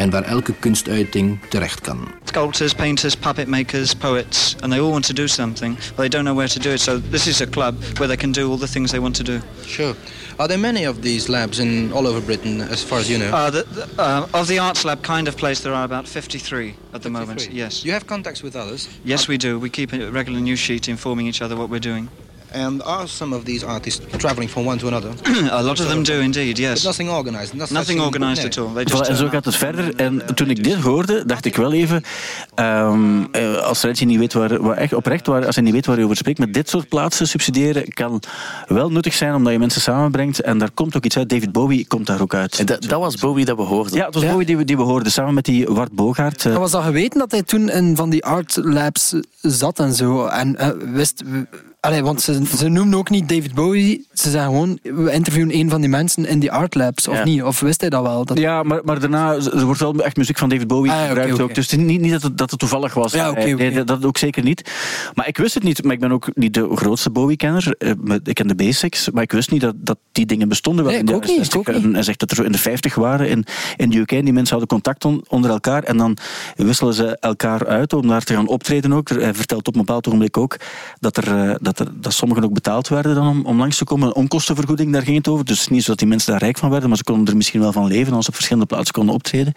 En waar elke kunstuiting terecht kan. sculptors, painters, puppet makers, poets, and they all want to do something, but they don't know where to do it. So this is a club where they can do all the things they want to do. Sure. Are there many of these labs in all over Britain, as far as you know? Uh, the, the, uh, of the arts lab kind of place, there are about 53 at the moment. 53? Yes. You have contacts with others? Yes, we do. We keep a regular news sheet informing each other what we're doing. And are some of these artists traveling from one to another? a lot of them do indeed. But Yes. nothing organized. Not Nothing nee. at all. They just Voilà, en zo turn gaat het verder. En toen ik dit hoorde, dacht ik wel even... ehm, eh, als Reggie niet weet waar, waar echt oprecht, waar, als hij niet weet waar hij over spreekt, met dit soort plaatsen subsidiëren kan wel nuttig zijn, omdat je mensen samenbrengt. En daar komt ook iets uit. David Bowie komt daar ook uit. En dat, dat was Bowie dat we hoorden. Ja, het was Ja. Bowie die we, die we hoorden, samen met die Wart Bogaert. eh, was dat geweten dat hij toen in van die art labs zat en zo? En eh, wist... Allee, want ze, ze noemden ook niet David Bowie. Ze zeggen gewoon, we interviewen een van die mensen in die art labs, of Ja. niet? Of wist hij dat wel? Dat... Ja, maar, maar daarna er wordt wel echt muziek van David Bowie Ah, gebruikt ook. Dus niet, niet dat, het, dat het toevallig was. Ja, oké, Nee, dat, ook zeker niet. Maar ik wist het niet. Maar ik ben ook niet de grootste Bowie-kenner. Eh, Ik ken de basics, maar ik wist niet dat, dat die dingen bestonden. wel Nee, in de ook niet, ik 60. ook niet. En Hij zegt dat er zo in de 50 waren in, in de UK. Die mensen hadden contact on- onder elkaar. En dan wisselen ze elkaar uit om daar te gaan optreden ook. Hij vertelt op een bepaald ogenblik ook dat, er, eh, dat, er, dat sommigen ook betaald werden dan om, om langs te komen. Een onkostenvergoeding, daar ging het over. Dus niet zo dat die mensen daar rijk van werden, maar ze konden er misschien wel van leven als ze op verschillende plaatsen konden optreden.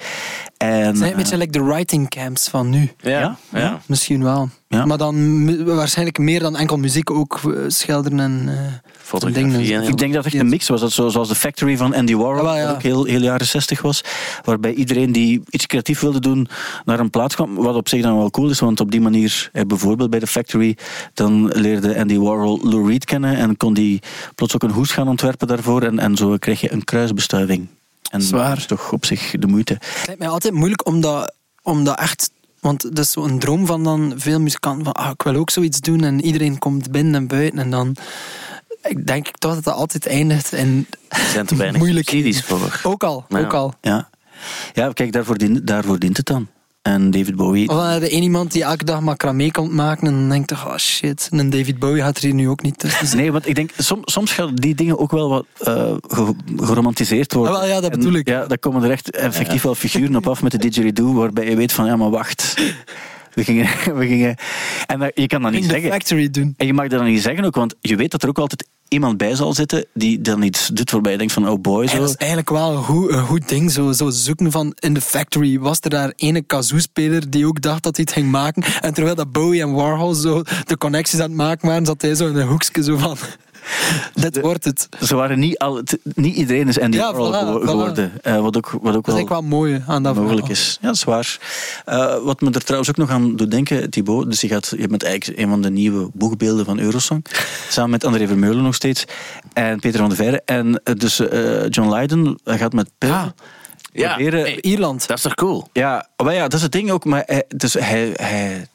En, Het zijn een eh, beetje like de writing camps van nu. Ja, ja. Ja? Misschien wel. Ja. Maar dan waarschijnlijk meer dan enkel muziek, ook eh, schilderen en eh, Fotografie en- Ik denk dat het echt een mix was. Dat zo- zoals de Factory van Andy Warhol, Ja, wel, ja. dat ook heel, heel jaren 60 was. Waarbij iedereen die iets creatief wilde doen naar een plaats kwam. Wat op zich dan wel cool is, want op die manier, eh, bijvoorbeeld bij de Factory, dan leerde Andy Warhol Lou Reed kennen en kon die plots ook een hoes gaan ontwerpen daarvoor. En, en zo kreeg je een kruisbestuiving. En Zwaar. dat is toch op zich de moeite. Het lijkt mij altijd moeilijk om dat, om dat echt... Want het is zo'n droom van dan veel muzikanten van ah, ik wil ook zoiets doen en iedereen komt binnen en buiten en dan... Ik denk toch dat dat altijd eindigt in... Er zijn te weinig Moeilijk. subsidies voor. Ook al, Ja. ook al. Ja, ja kijk, daarvoor dient, daarvoor dient het dan. En David Bowie... Of dan heb je één iemand die elke dag macramé komt maken en dan denkt toch, oh shit, en een David Bowie gaat er hier nu ook niet tussen. Nee, want ik denk, som, soms gaan die dingen ook wel wat eh, ge- geromantiseerd worden. Ah, wel, ja, dat En bedoel ik. Ja, daar komen er echt effectief wel figuren op af met de didgeridoo, waarbij je weet van, ja, maar wacht. We gingen... We gingen en dat- je kan dat niet In de zeggen. factory doen. En je mag dat dan niet zeggen ook, want je weet dat er ook altijd iemand bij zal zitten die dan iets doet waarbij je denkt van, oh boy, zo. dat is eigenlijk wel een goed, een goed ding, zo, zo zoeken van in de factory. Was er daar ene kazoo-speler die ook dacht dat hij het ging maken? En terwijl dat Bowie en Warhol zo de connecties aan het maken waren, zat hij zo in een hoekje zo van... Dit wordt het. Ze waren niet, al, t- niet iedereen is Andy Ja, Warhol voilà, gewo- voilà. geworden. Eh, wat ook, wat ook Dat is wel... wel mooi aan dat mogelijk verhaal. is. Ja, dat is waar. Eh, wat me er trouwens ook nog aan doet denken, Thibaut, dus je, gaat, je bent eigenlijk een van de nieuwe boegbeelden van Eurosong, samen met André Vermeulen nog steeds, en Peter van der Veire. En eh, dus eh, John Lydon gaat met Pil Ah. Ja, hey, Ierland. dat is toch cool? Ja, maar ja, dat is het ding ook. Maar hij, dus hij, hij,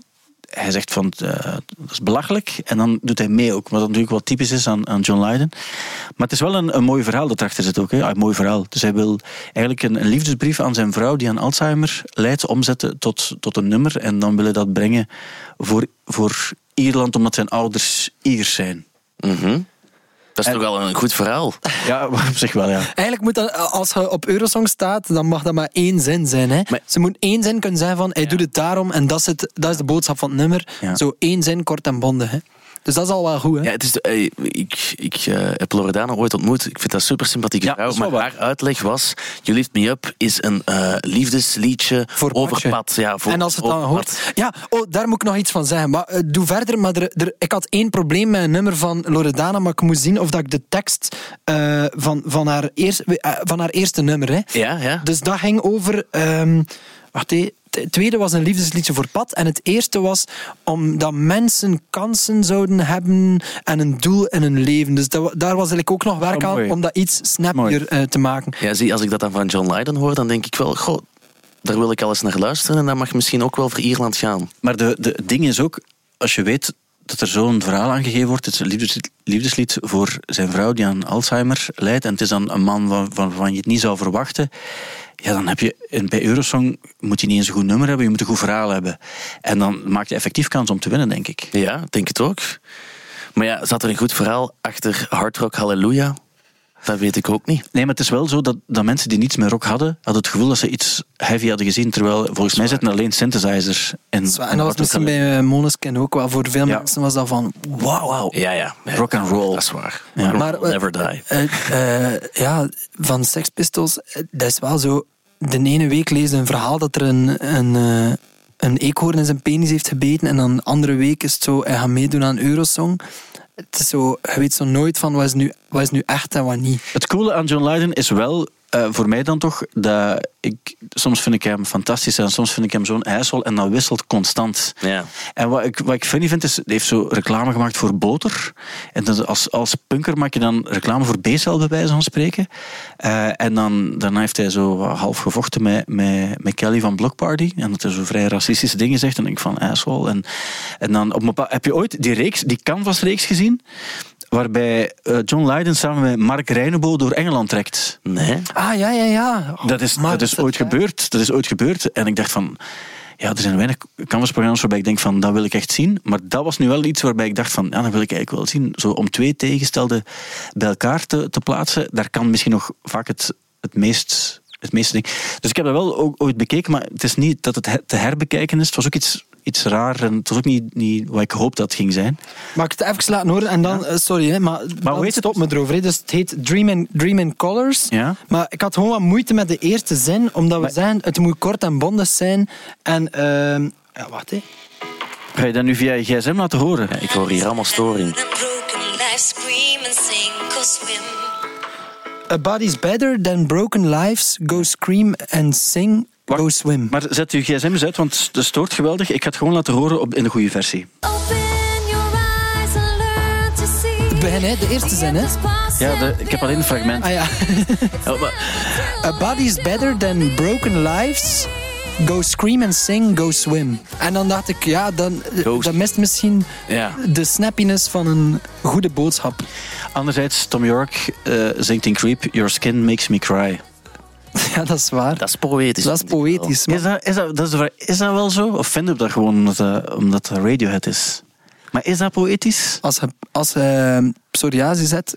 hij zegt van, eh, dat is belachelijk. En dan doet hij mee ook. Wat natuurlijk wat typisch is aan, aan John Lydon. Maar het is wel een, een mooi verhaal dat erachter zit ook. Hè. Een mooi verhaal. Dus hij wil eigenlijk een, liefdesbrief aan zijn vrouw die aan Alzheimer lijdt omzetten tot, tot een nummer. En dan wil hij dat brengen voor, voor Ierland, omdat zijn ouders Iers zijn. Mhm. Dat is En- toch wel een goed verhaal. Ja, op zich wel, ja. Eigenlijk moet dat, als je op Eurosong staat, dan mag dat maar één zin zijn. Hè? Maar- Ze moet één zin kunnen zijn van, hij doet het daarom en dat is, het, dat is de boodschap van het nummer. Ja. Zo één zin, kort en bondig. Hè? Dus dat is al wel goed. Hè? Ja, het is de- ik ik eh, heb Loredana ooit ontmoet. Ik vind dat super sympathieke Ja, vrouw. Maar waar. haar uitleg was: You Lift Me Up is een eh, liefdesliedje Voor over pad. Ja, voor, en als het dan hoort. Ja, oh, daar moet ik nog iets van zeggen. Maar, eh, doe verder. Maar er, er, ik had één probleem met een nummer van Loredana. Maar ik moest zien of dat ik de tekst van, van, haar eerst, van haar eerste nummer. Hè. Ja, ja. Dus dat ging over. ehm, wacht, hé. het tweede was een liefdesliedje voor pad. En het eerste was omdat mensen kansen zouden hebben en een doel in hun leven. Dus dat, daar was eigenlijk ook nog werk Oh, aan om dat iets snappier eh, te maken. Ja, zie, als ik dat dan van John Lydon hoor, dan denk ik wel, goh, daar wil ik alles naar luisteren en dat mag misschien ook wel voor Ierland gaan. Maar de, de het ding is ook, als je weet dat er zo'n verhaal aangegeven wordt, het is een liefdeslied, liefdeslied voor zijn vrouw die aan Alzheimer lijdt, en het is dan een man van, van, waarvan je het niet zou verwachten, ja, dan heb je bij Eurosong moet je niet eens een goed nummer hebben, je moet een goed verhaal hebben. En dan maak je effectief kans om te winnen, denk ik. Ja, denk het ook. Maar ja, zat er een goed verhaal achter Hard Rock Hallelujah? Dat weet ik ook niet. Nee, maar het is wel zo dat, dat mensen die niets met rock hadden, hadden het gevoel dat ze iets heavy hadden gezien, terwijl volgens mij zitten alleen synthesizers in. Dat is waar. En dat was misschien bij eh, Måneskin ook wel. Voor veel Ja. mensen was dat van wauw. Wauw. Ja, ja. Rock and roll. Dat is waar. Ja. Maar, eh, never die. Eh, eh, ja, van Sex Pistols, dat is wel zo. De ene week lees je een verhaal dat er een, een, eh, een eekhoorn in zijn penis heeft gebeten. En dan de andere week is het zo, hij gaat meedoen aan Eurosong. Het is zo, je weet zo nooit van wat is nu, wat is nu echt en wat niet. Het coole aan John Lydon is wel, eh, voor mij dan toch, dat ik, soms vind ik hem fantastisch en soms vind ik hem zo'n ijssel en dat wisselt constant. Ja. En wat ik, wat ik funny vind is, hij heeft zo reclame gemaakt voor boter. En dan als, als punker maak je dan reclame voor B-cel bij wijze van spreken. Eh, en dan, daarna heeft hij zo half gevochten met, met, met Kelly van Block Party. En dat hij zo vrij racistische dingen zegt. En ik van, asshole. En, en dan op een bepaald, heb je ooit die reeks, die Canvas-reeks gezien? Waarbij eh, John Lydon samen met Mark Reinebo door Engeland trekt. Nee? Ah, ja, ja, ja. Dat is, dat is ooit gebeurd. Dat is ooit gebeurd. En ik dacht van... Ja, er zijn weinig canvasprogramma's waarbij ik denk van, dat wil ik echt zien. Maar dat was nu wel iets waarbij ik dacht van, ja, dat wil ik eigenlijk wel zien. Zo om twee tegengestelde bij elkaar te, te plaatsen, daar kan misschien nog vaak het, het meest... Het meeste ding. Dus ik heb dat wel ook ooit bekeken, maar het is niet dat het he- te herbekijken is. Het was ook iets, iets raar en het was ook niet, niet wat ik hoop dat het ging zijn. Mag ik het even laten horen? En dan, eh, sorry, hè, maar, dan hoe heet het? stop me erover. Hè. Dus het heet Dream in, Dream in Colors. Ja. Maar ik had gewoon wat moeite met de eerste zin, omdat we zeggen, het moet kort en bondig zijn. En, ehm ja, wacht hè. Ga je dat nu via je gsm laten horen? Ja, ik hoor hier allemaal storing. A body's better than broken lives. Go scream and sing. Wacht. Go swim. Maar zet uw gsm eens uit, want het stoort geweldig. Ik ga het gewoon laten horen op, in de goede versie. Open your eyes and learn to see. Het begin, hè? De eerste zin, hè? Ja, de, ik heb alleen een fragment. Ah ja. Oh, maar- A body's better than broken lives. Go scream and sing, go swim. En dan dacht ik, ja, dan, Go- dat mist misschien Ja. de snappiness van een goede boodschap. Anderzijds, Tom York eh, zingt in Creep... Your skin makes me cry. Ja, dat is waar. Dat is poëtisch. Dat is poëtisch. Is dat, is, dat, dat is, de vraag. is dat wel zo? Of vinden we dat gewoon omdat, dat- omdat dat Radiohead is? Maar is dat poëtisch? Als je, als je psoriasis hebt,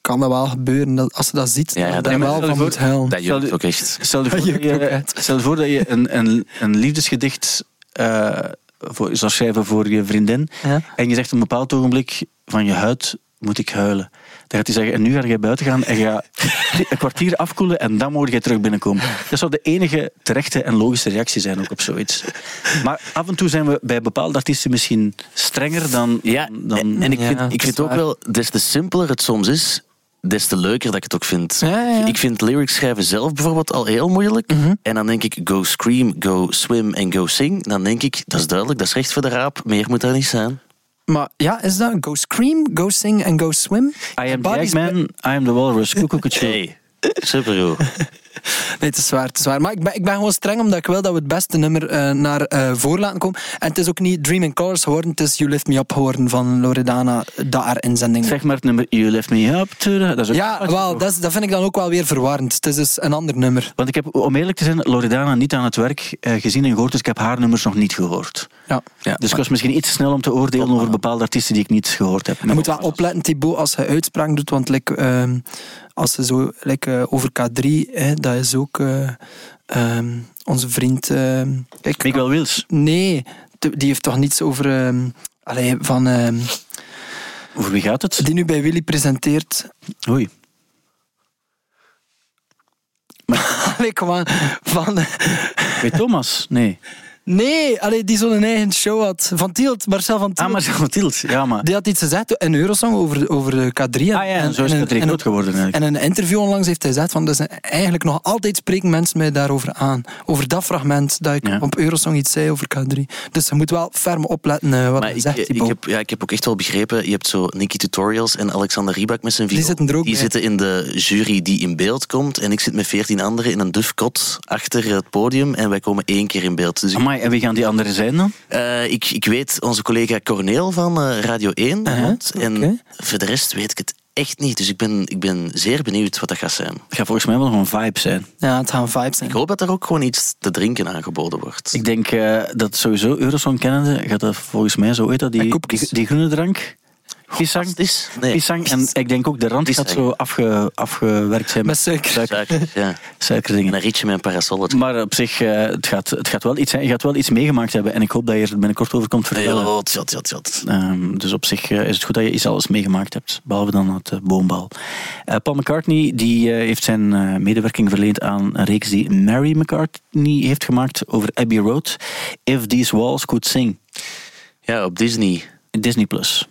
kan dat wel gebeuren. Dat, als je dat ziet, Ja, ja, dat je dat- wel je van moet huilen. Dat jeukt ook echt. Stel je voor, Dat je, stel je, voor dat je een, een, een liefdesgedicht eh, voor, zou schrijven voor je vriendin. Ja. En je zegt op een bepaald ogenblik van je huid moet ik huilen. Dan gaat hij zeggen, en nu ga je buiten gaan en ga een kwartier afkoelen en dan moet jij terug binnenkomen. Dat zou de enige terechte en logische reactie zijn ook op zoiets. Maar af en toe zijn we bij bepaalde artiesten misschien strenger dan... Ja, dan en, en ik vind, ik vind ook wel, des te simpeler het soms is, des te leuker dat ik het ook vind. Ja, ja, ja. Ik vind lyrics schrijven zelf bijvoorbeeld al heel moeilijk. Mhm. En dan denk ik, go scream, go swim en go sing. Dan denk ik, dat is duidelijk, dat is recht voor de raap. Meer moet er niet zijn. Maar ja, is dat go scream, go sing en go swim? I am the Eggman, I am the Walrus, Koekoeketje. Hey, supergoed. Nee, het is waar, het is waar. Maar ik ben, ik ben gewoon streng omdat ik wil dat we het beste nummer eh, naar eh voren laten komen. En het is ook niet Dream in Colors geworden, het is You Lift Me Up geworden van Loredana, dat haar inzending. Zeg maar het nummer You Lift Me Up. Dat is ook Ja, wel, dat, is- dat vind ik dan ook wel weer verwarrend. Het is dus een ander nummer. Want ik heb, om eerlijk te zijn, Loredana niet aan het werk eh, gezien en gehoord, dus ik heb haar nummers nog niet gehoord. Ja. Ja, Dus ik was misschien iets te snel om te oordelen over bepaalde artiesten die ik niet gehoord heb. Je moet wel opletten, Thibaut, als je uitspraak doet, want like, ehm, als ze zo like, over K3, hè, dat is ook eh, ehm, onze vriend. ehm, kijk, Miguel Wils. Nee, die heeft toch niets over. ehm, allee, van, ehm, Over wie gaat het? die nu bij Willy presenteert. Oei. Allee, kom aan. Van, Bij Thomas? Nee. Nee, allee, die zo'n eigen show had. Van Tielt, Marcel van Tielt. Ah, maar van Tielt. Ja, maar... Die had iets gezegd in Eurosong over, over de K3. En, Ah ja, en zo is en- het en- groot geworden eigenlijk. En in een interview onlangs heeft hij gezegd van dus eigenlijk nog altijd spreken mensen mij daarover aan. Over dat fragment dat ik Ja. op Eurosong iets zei over K3. Dus je moet wel ferm opletten eh, wat Maar hij ik, zegt, ik, heb, ja, ik heb ook echt wel begrepen, je hebt zo Nicky Tutorials en Alexander Rybak met zijn Die video. zitten er ook Die zitten in de jury die in beeld komt. En ik zit met veertien anderen in een dufkot achter het podium. En wij komen één keer in beeld. Dus Amai, en wie gaan die anderen zijn dan? eh, ik, ik weet onze collega Corneel van eh, Radio 1. Uh-huh, want- En voor de rest weet ik het echt niet. Dus ik ben, ik ben zeer benieuwd wat dat gaat zijn. Het gaat volgens mij wel nog een vibe zijn. Ja, het gaan vibes zijn. Ik hoop dat er ook gewoon iets te drinken aangeboden wordt. Ik denk eh, dat sowieso Eurosong kennende gaat dat volgens mij zo heet dat, die, die groene drank. Pisang. Fantastisch. Nee. Pisang. En ik denk ook de rand gaat Pisang. zo afge, afgewerkt zijn Met suiker. Suiker, ja. En een ritje met een parasolletje. Maar op zich, eh, het, gaat, het gaat wel iets zijn. Je gaat wel iets meegemaakt hebben. En ik hoop dat je er binnenkort over komt vertellen. Tjat, tjat. Ehm, dus op zich eh, is het goed dat je iets alles meegemaakt hebt, behalve dan het eh, boombal. Eh, Paul McCartney die, eh, heeft zijn eh, medewerking verleend aan een reeks die Mary McCartney heeft gemaakt over Abbey Road. If These Walls Could Sing. Ja, op Disney. Disney Plus.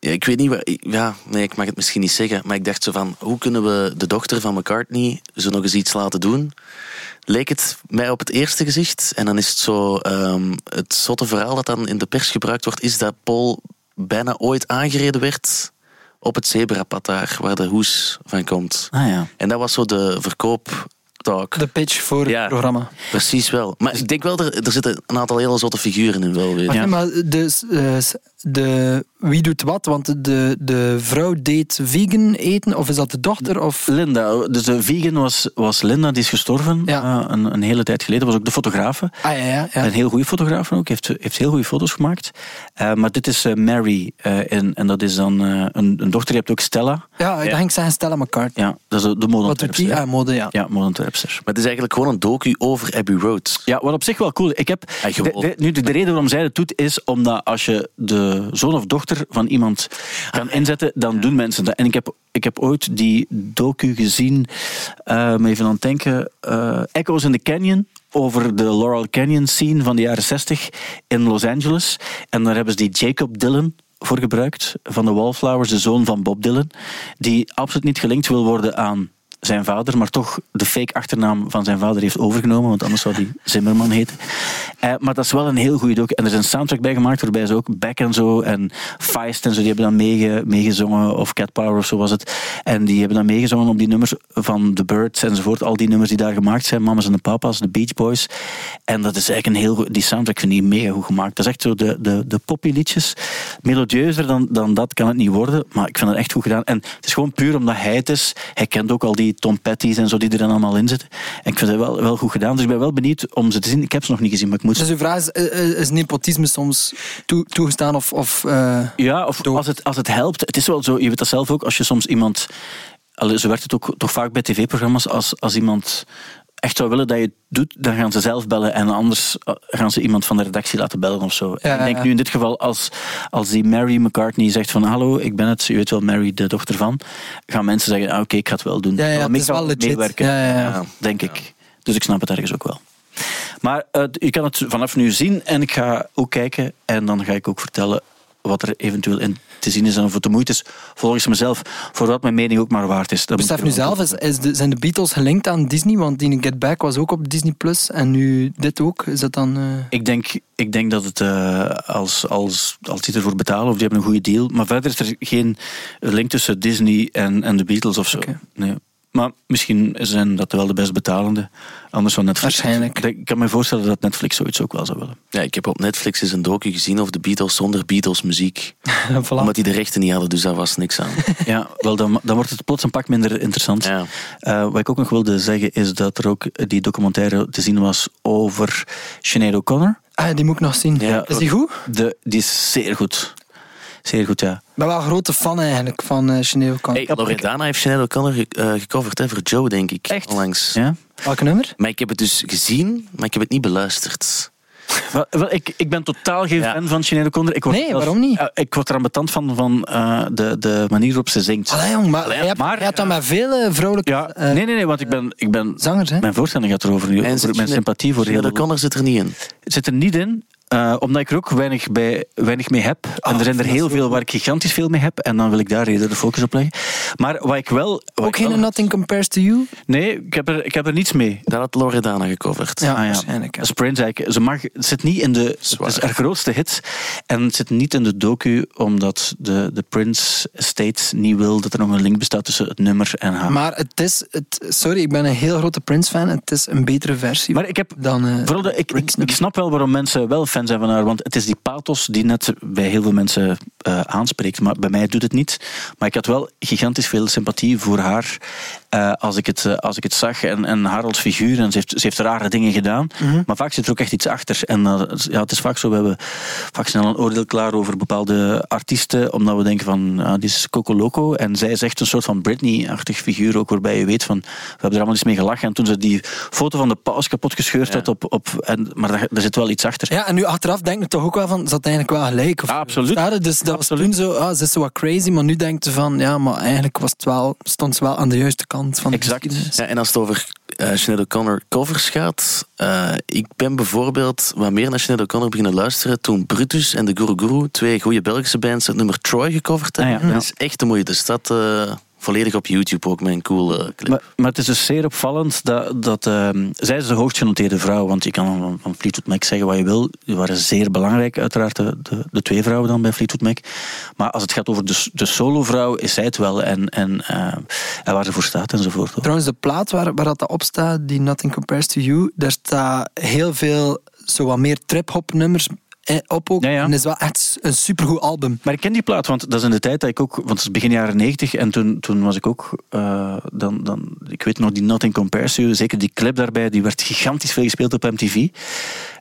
Ja, ik weet niet waar. Ja, nee, ik mag het misschien niet zeggen. Maar ik dacht zo van: hoe kunnen we de dochter van McCartney zo nog eens iets laten doen? Leek het mij op het eerste gezicht. En dan is het zo. ehm, het zotte verhaal dat dan in de pers gebruikt wordt, is dat Paul bijna ooit aangereden werd op het zebrapad daar, waar de hoes van komt. Ah ja. En dat was zo de De pitch voor Ja. het programma. Precies wel. Maar ik denk wel, er, er zitten een aantal hele zotte figuren in wel weer. Maar, Ja. maar de, eh, de, wie doet wat? Want de, de vrouw deed vegan eten, of is dat de dochter? Of... Linda, dus de vegan was, was Linda, die is gestorven Ja. eh, een, een hele tijd geleden. Was ook de fotografe. Ah ja, ja. ja. Een heel goede fotograaf ook, heeft, heeft heel goede foto's gemaakt. Eh, maar dit is Mary, eh, en, en dat is dan eh, een, een dochter. Je hebt ook Stella. Ja, dan ging ik zeggen Stella McCartney. Ja, dat is de, de Wat doet die? hè. Ah, mode, ja. Ja, Maar het is eigenlijk gewoon een docu over Abbey Road. Ja, wat op zich wel cool. Ik heb, de, de- nu, de, de reden waarom zij het doet, is omdat als je de zoon of dochter van iemand kan inzetten, dan doen mensen dat. En ik heb, ik heb ooit die docu gezien, eh, even aan het denken, eh, Echoes in the Canyon over de Laurel Canyon scene van de jaren 60 in Los Angeles. En daar hebben ze die Jacob Dylan voor gebruikt, van de Wallflowers, de zoon van Bob Dylan, die absoluut niet gelinkt wil worden aan zijn vader, maar toch de fake achternaam van zijn vader heeft overgenomen, want anders zou hij Zimmerman heten. Eh, maar dat is wel een heel goede docu. En er is een soundtrack bij gemaakt waarbij ze ook Beck en zo en Feist en zo, die hebben dan meege, meegezongen, of Cat Power of zo was het. En die hebben dan meegezongen op die nummers van The Birds enzovoort. Al die nummers die daar gemaakt zijn, Mamas en de Papa's, de Beach Boys. En dat is eigenlijk een heel goed, die soundtrack vind ik mega goed gemaakt. Dat is echt zo de, de, de poppy liedjes. Melodieuzer dan, dan dat kan het niet worden, maar ik vind het echt goed gedaan. En het is gewoon puur omdat hij het is. Hij kent ook al die Tom Petty's en zo die er dan allemaal in zitten. En ik vind het wel, wel goed gedaan. Dus ik ben wel benieuwd om ze te zien. Ik heb ze nog niet gezien, maar ik moet Dus uw vraag is, eh, is nepotisme soms toe- toegestaan of... of eh, Ja, of als het, als het helpt. Het is wel zo, je weet dat zelf ook, als je soms iemand... Allee, Zo werkt het ook toch vaak bij tv-programma's. Als, als iemand echt zou willen dat je het doet, dan gaan ze zelf bellen. En anders eh, gaan ze iemand van de redactie laten bellen of zo. Ja, ik denk ja. nu in dit geval, als, als die Mary McCartney zegt van hallo, ik ben het, je weet wel, Mary, de dochter van. Gaan mensen zeggen, ah, oké, ik ga het wel doen. Ja, ja, Ik legit. meewerken. Ja, ja, ja. denk ik. Dus ik snap het ergens ook wel. Maar eh, je kan het vanaf nu zien en ik ga ook kijken en dan ga ik ook vertellen wat er eventueel in te zien is en of het de moeite is, volgens mezelf, voor wat mijn mening ook maar waard is. Dat Besef nu zelf, is, is de, zijn de Beatles gelinkt aan Disney? Want die Get Back was ook op Disney Plus en nu dit ook. Is dat dan... eh, Ik denk, ik denk dat het eh, als, als, als die ervoor betalen of die hebben een goede deal. Maar verder is er geen link tussen Disney en, en de Beatles of zo. Nee. Maar misschien zijn dat wel de best betalende. Anders van Netflix. Waarschijnlijk. Ik, kan me voorstellen dat Netflix zoiets ook wel zou willen. Ja, ik heb op Netflix eens een docu gezien over de Beatles zonder Beatles muziek. voilà. Omdat die de rechten niet hadden, dus daar was niks aan. Ja, wel, dan, dan wordt het plots een pak minder interessant. Ja. Eh, wat ik ook nog wilde zeggen is dat er ook die documentaire te zien was over Sinead O'Connor. Ah, die moet ik nog zien. Ja. is die goed? De, die is zeer goed. Zeer goed, ja. Ik ben wel een grote fan eigenlijk van uh, Sinead O'Connor. Hey, Loredana heeft Sinead O'Connor ge- eh, gecoverd hè, voor Joe, denk ik. Echt? Onlangs. ja? Welk nummer? Maar ik heb het dus gezien, maar ik heb het niet beluisterd. Wel, wel, ik, ik ben totaal geen Ja. fan van Sinead O'Connor. Ik word Nee, zelfs- waarom niet? Eh, ik word er aan betand van, van eh, de, de manier waarop ze zingt. Allee, jong, maar, Allee, je hebt, maar- je hebt dan met vele vrouwelijke Ja, nee, nee, nee, want ik ben, ik ben zangers, hè? mijn voorstelling gaat erover nu. En Over zit mijn sympathie voor Sinead heel O'Connor zit er niet in. Het zit er niet in, eh, omdat ik er ook weinig, bij, weinig mee heb. en Oh, er zijn er heel veel waar ik gigantisch veel mee heb. En dan wil ik daar eerder de focus op leggen. Maar wat ik wel... wat Ook geen Nothing Compares to You? Nee, ik heb, er, ik heb er niets mee. Dat had Loredana gecoverd. Ja, Ah, ja. waarschijnlijk. ja. Eigenlijk. Ze mag, het zit niet in de... Zwaar. Het is haar grootste hit. En het zit niet in de docu, omdat de, de Prince Estate niet wil dat er nog een link bestaat tussen het nummer en haar. Maar het is... Het, sorry, ik ben een heel grote Prince-fan. Het is een betere versie Maar ik heb dan... eh, Vooral de, ik, ik, snap wel waarom mensen wel fan zijn van haar, want het is die pathos die net bij heel veel mensen eh, aanspreekt. Maar bij mij doet het niet. Maar ik had wel gigantisch veel sympathie voor haar eh, als, ik het, eh, als ik het zag. En, en haar als figuur. En ze heeft, ze heeft rare dingen gedaan. Mhm. Maar vaak zit er ook echt iets achter. En eh, ja, het is vaak zo, we hebben vaak snel een oordeel klaar over bepaalde artiesten, omdat we denken van, die is Coco Loco. En zij is echt een soort van Britney-achtig figuur, ook waarbij je weet van, we hebben er allemaal eens mee gelachen. En toen ze die foto van de paus kapot gescheurd had op... op en, maar daar, er zit wel iets achter. Ja, en nu achteraf denk je toch ook wel van, ze had eigenlijk wel gelijk. Of, Ja, absoluut. Staat? Dus dat Absoluut. was toen zo, ah, ze is zo wat crazy, maar nu denkt ze van, ja, maar eigenlijk was het wel, stond ze wel aan de juiste kant van de Exact. Ja, en als het over Sinead O'Connor covers gaat, eh, ik ben bijvoorbeeld wat meer naar Sinead O'Connor beginnen luisteren toen Brutus en de Guru Guru, twee goede Belgische bands, het nummer Troy gecoverd hebben. Ah, ja. Dat is echt de moeite. Dus dat eh, volledig op YouTube ook met een coole clip. Maar, maar het is dus zeer opvallend dat, dat ehm, zij is de hoogst genoteerde vrouw. Want je kan van, van Fleetwood Mac zeggen wat je wil. Die waren zeer belangrijk, uiteraard, de, de, de twee vrouwen dan bij Fleetwood Mac. Maar als het gaat over de, de solo-vrouw, is zij het wel. En, en, eh, en waar ze voor staat enzovoort. hoor. Trouwens, de plaat waar, waar dat op staat, die Nothing Compares to You, daar staat heel veel zo wat meer trip-hop nummers op ook. Ja, ja. En het is wel echt een supergoed album. Maar ik ken die plaat, want dat is in de tijd dat ik ook... Want het is begin jaren negentig en toen, toen was ik ook... eh, dan, dan, ik weet nog, die Nothing Compares You, zeker die clip daarbij, die werd gigantisch veel gespeeld op MTV.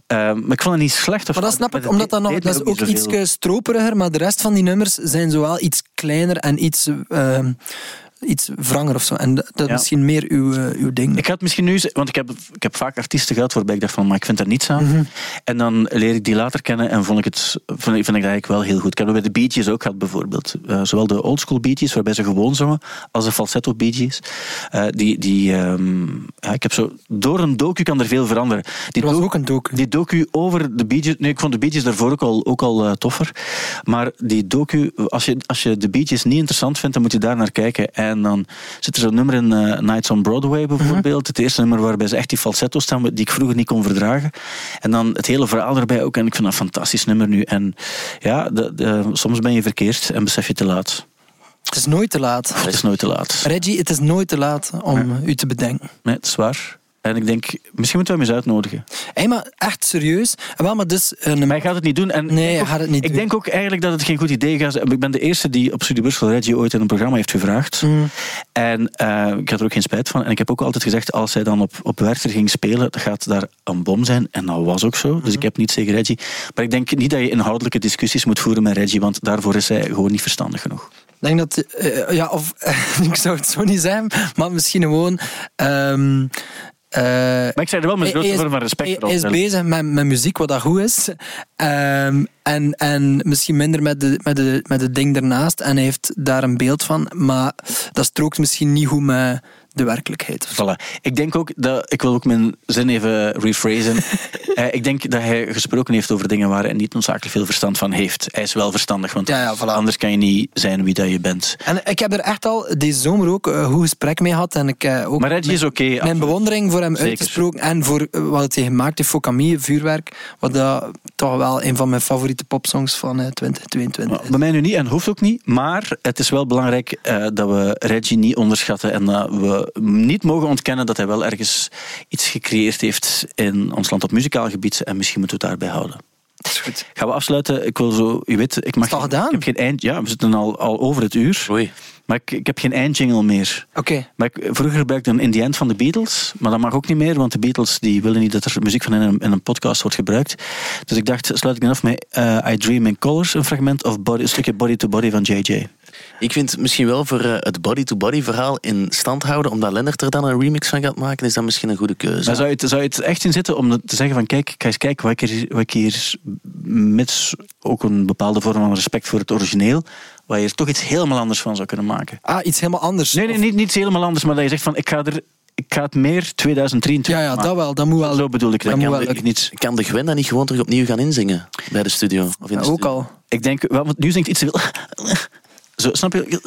Eh, maar ik vond het niet slecht. Of, Maar dat snap ik, omdat dat, nog, dat is ook iets stroperiger, maar de rest van die nummers zijn zowel iets kleiner en iets... iets wranger of zo. En dat dat is Ja. misschien meer uw, eh, uw ding. Ik het misschien nu, want ik heb, ik heb vaak artiesten gehad waarbij ik dacht van, maar ik vind er niets aan. Mhm. En dan leer ik die later kennen en vond ik het, vond ik, vind ik dat eigenlijk wel heel goed. Ik heb het bij de Bee Gees ook gehad bijvoorbeeld. Eh, zowel de oldschool Bee Gees, waarbij ze gewoon zongen, als de falsetto Bee Gees. Eh, die, die, ehm, ja, ik heb zo, door een docu kan er veel veranderen. Die Er was ook een docu. Die docu over de Bee Gees, nee, ik vond de Bee Gees daarvoor ook al, ook al toffer. Maar die docu, als je, als je de Bee Gees niet interessant vindt, dan moet je daar naar kijken. En dan zit er zo'n nummer in eh, Nights on Broadway bijvoorbeeld. Het eerste nummer waarbij ze echt die falsetto staan, die ik vroeger niet kon verdragen. En dan het hele verhaal erbij ook. En ik vind dat een fantastisch nummer nu. En ja, de, de- soms ben je verkeerd en besef je te laat. Het is nooit te laat. Het is nooit te laat. Reggie, het is nooit te laat om u te bedenken. Nee, het is waar. En ik denk, misschien moeten we hem eens uitnodigen. Hé, maar echt serieus. Wel, maar dus... Een... Maar hij gaat het niet doen. En Nee, hij ook- gaat het niet Ik doen. denk ook eigenlijk dat het geen goed idee gaat zijn. Ik ben de eerste die op Studie Brussel Reggie ooit in een programma heeft gevraagd. Mm. En eh, ik had er ook geen spijt van. En ik heb ook altijd gezegd, als hij dan op, op Werchter ging spelen, dan gaat daar een bom zijn. En dat was ook zo. Dus Mhm. ik heb niets tegen Reggie. Maar ik denk niet dat je inhoudelijke discussies moet voeren met Reggie, want daarvoor is hij gewoon niet verstandig genoeg. Ik denk dat, eh, ja, of ik zou het zo niet zijn, maar misschien gewoon. ehm eh, Maar ik zei er wel met grote vorm van respect voor Hij is bezig met, met muziek, wat dat goed is. Ehm, en, en misschien minder met, de, met, de, met het ding ernaast. En hij heeft daar een beeld van. Maar dat strookt misschien niet goed met de werkelijkheid. Voilà. Ik denk ook dat, ik wil ook mijn zin even rephrasen. Eh, ik denk dat hij gesproken heeft over dingen waar hij niet noodzakelijk veel verstand van heeft. Hij is wel verstandig, want Ja, ja, voilà. anders kan je niet zijn wie dat je bent. En ik heb er echt al deze zomer ook een goed gesprek mee gehad. En ik, eh, ook Maar Reggie is oké. mijn absoluut. bewondering voor hem Zeker. uitgesproken. En voor eh, wat hij gemaakt heeft voor Camille, Vuurwerk. Wat dat toch wel een van mijn favoriete popsongs van eh, 2022 is. Bij mij nu niet en hoeft ook niet. Maar het is wel belangrijk eh, dat we Reggie niet onderschatten. En dat we niet mogen ontkennen dat hij wel ergens iets gecreëerd heeft in ons land op muzikaal gebied. En misschien moeten we het daarbij houden. Dat is goed. Gaan we afsluiten? Ik wil zo, je weet, ik mag. Is het al gedaan? Ik heb geen eind. Ja, we zitten al, al over het uur. Oei. Maar ik, ik heb geen eindjingle meer. Oké. Maar ik, vroeger gebruikte ik een In the End van de Beatles, maar dat mag ook niet meer, want de Beatles die willen niet dat er muziek van hen in een, in een podcast wordt gebruikt. Dus ik dacht, sluit ik dan af met eh, I Dream in Colors, een fragment, of body, een stukje Body to Body van JJ. Ik vind misschien wel voor eh, het body-to-body verhaal in stand houden, omdat Lennart er dan een remix van gaat maken, is dat misschien een goede keuze. Maar zou je, het, zou je het echt in zitten om te zeggen van kijk, ga eens kijken wat ik hier, wat ik hier met ook een bepaalde vorm van respect voor het origineel, waar je er toch iets helemaal anders van zou kunnen maken. Ah, iets helemaal anders. Nee, nee, niet, niet iets helemaal anders, maar dat je zegt van ik ga er ik ga het meer 2023 Ja, ja, dat wel. Dat moet wel. Zo bedoel ik Dat moet wel niet. Kan de Gwen dan niet gewoon terug opnieuw gaan inzingen bij de studio? Of in de Ja, ook studio? al. Ik denk, wel, want nu zingt iets te veel. Zo, snap je?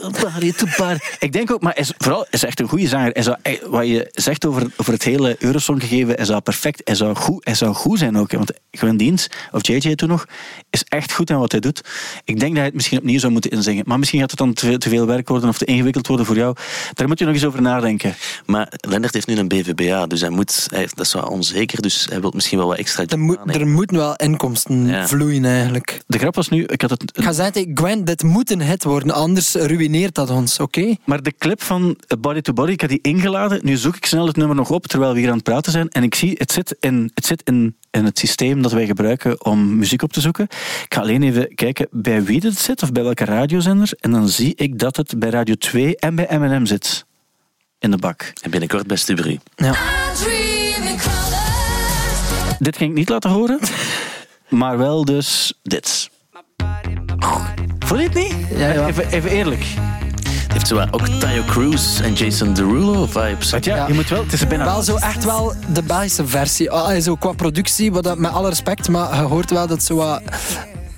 Ik denk ook, maar hij is, vooral hij is echt een goede zanger. Hij zou, hij- wat je zegt over, over het hele Eurosong gegeven, hij zou perfect, hij zou goed, hij zou goed zijn ook. hè. Want Gwen Dienst, of JJ toen nog, is echt goed in wat hij doet. Ik denk dat hij het misschien opnieuw zou moeten inzingen. Maar misschien gaat het dan te, veel- te veel werk worden of te ingewikkeld worden voor jou. Daar moet je nog eens over nadenken. Maar Lennart heeft nu een BVBA, dus hij moet, hij, heeft- dat is wel onzeker, dus hij wil misschien wel wat extra... Er, moet, er moeten wel inkomsten Ja. vloeien eigenlijk. De grap was nu, ik had het... Ik ga zeggen Gwen, dit moet een hit worden, anders ruïneert dat ons, oké? Maar de clip van Body to Body, ik had die ingeladen. Nu zoek ik snel het nummer nog op terwijl we hier aan het praten zijn. En ik zie, het zit in het, zit in, in het systeem dat wij gebruiken om muziek op te zoeken. Ik ga alleen even kijken bij wie het zit of bij welke radiozender. En dan zie ik dat het bij Radio 2 en bij M&M zit. In de bak. En binnenkort bij Stubbery. Ja. Dit ging ik niet laten horen. Maar wel dus dit. Voel je het niet? Ja, ja. Even, even eerlijk. Het heeft zo wat ook Tayo Cruz en Jason Derulo vibes. Ja, Ja. je moet wel... Het is bijna... Wel zo echt wel de Belgische versie. Ah, zo qua productie, wat dat, met alle respect, maar je hoort wel dat zo wat...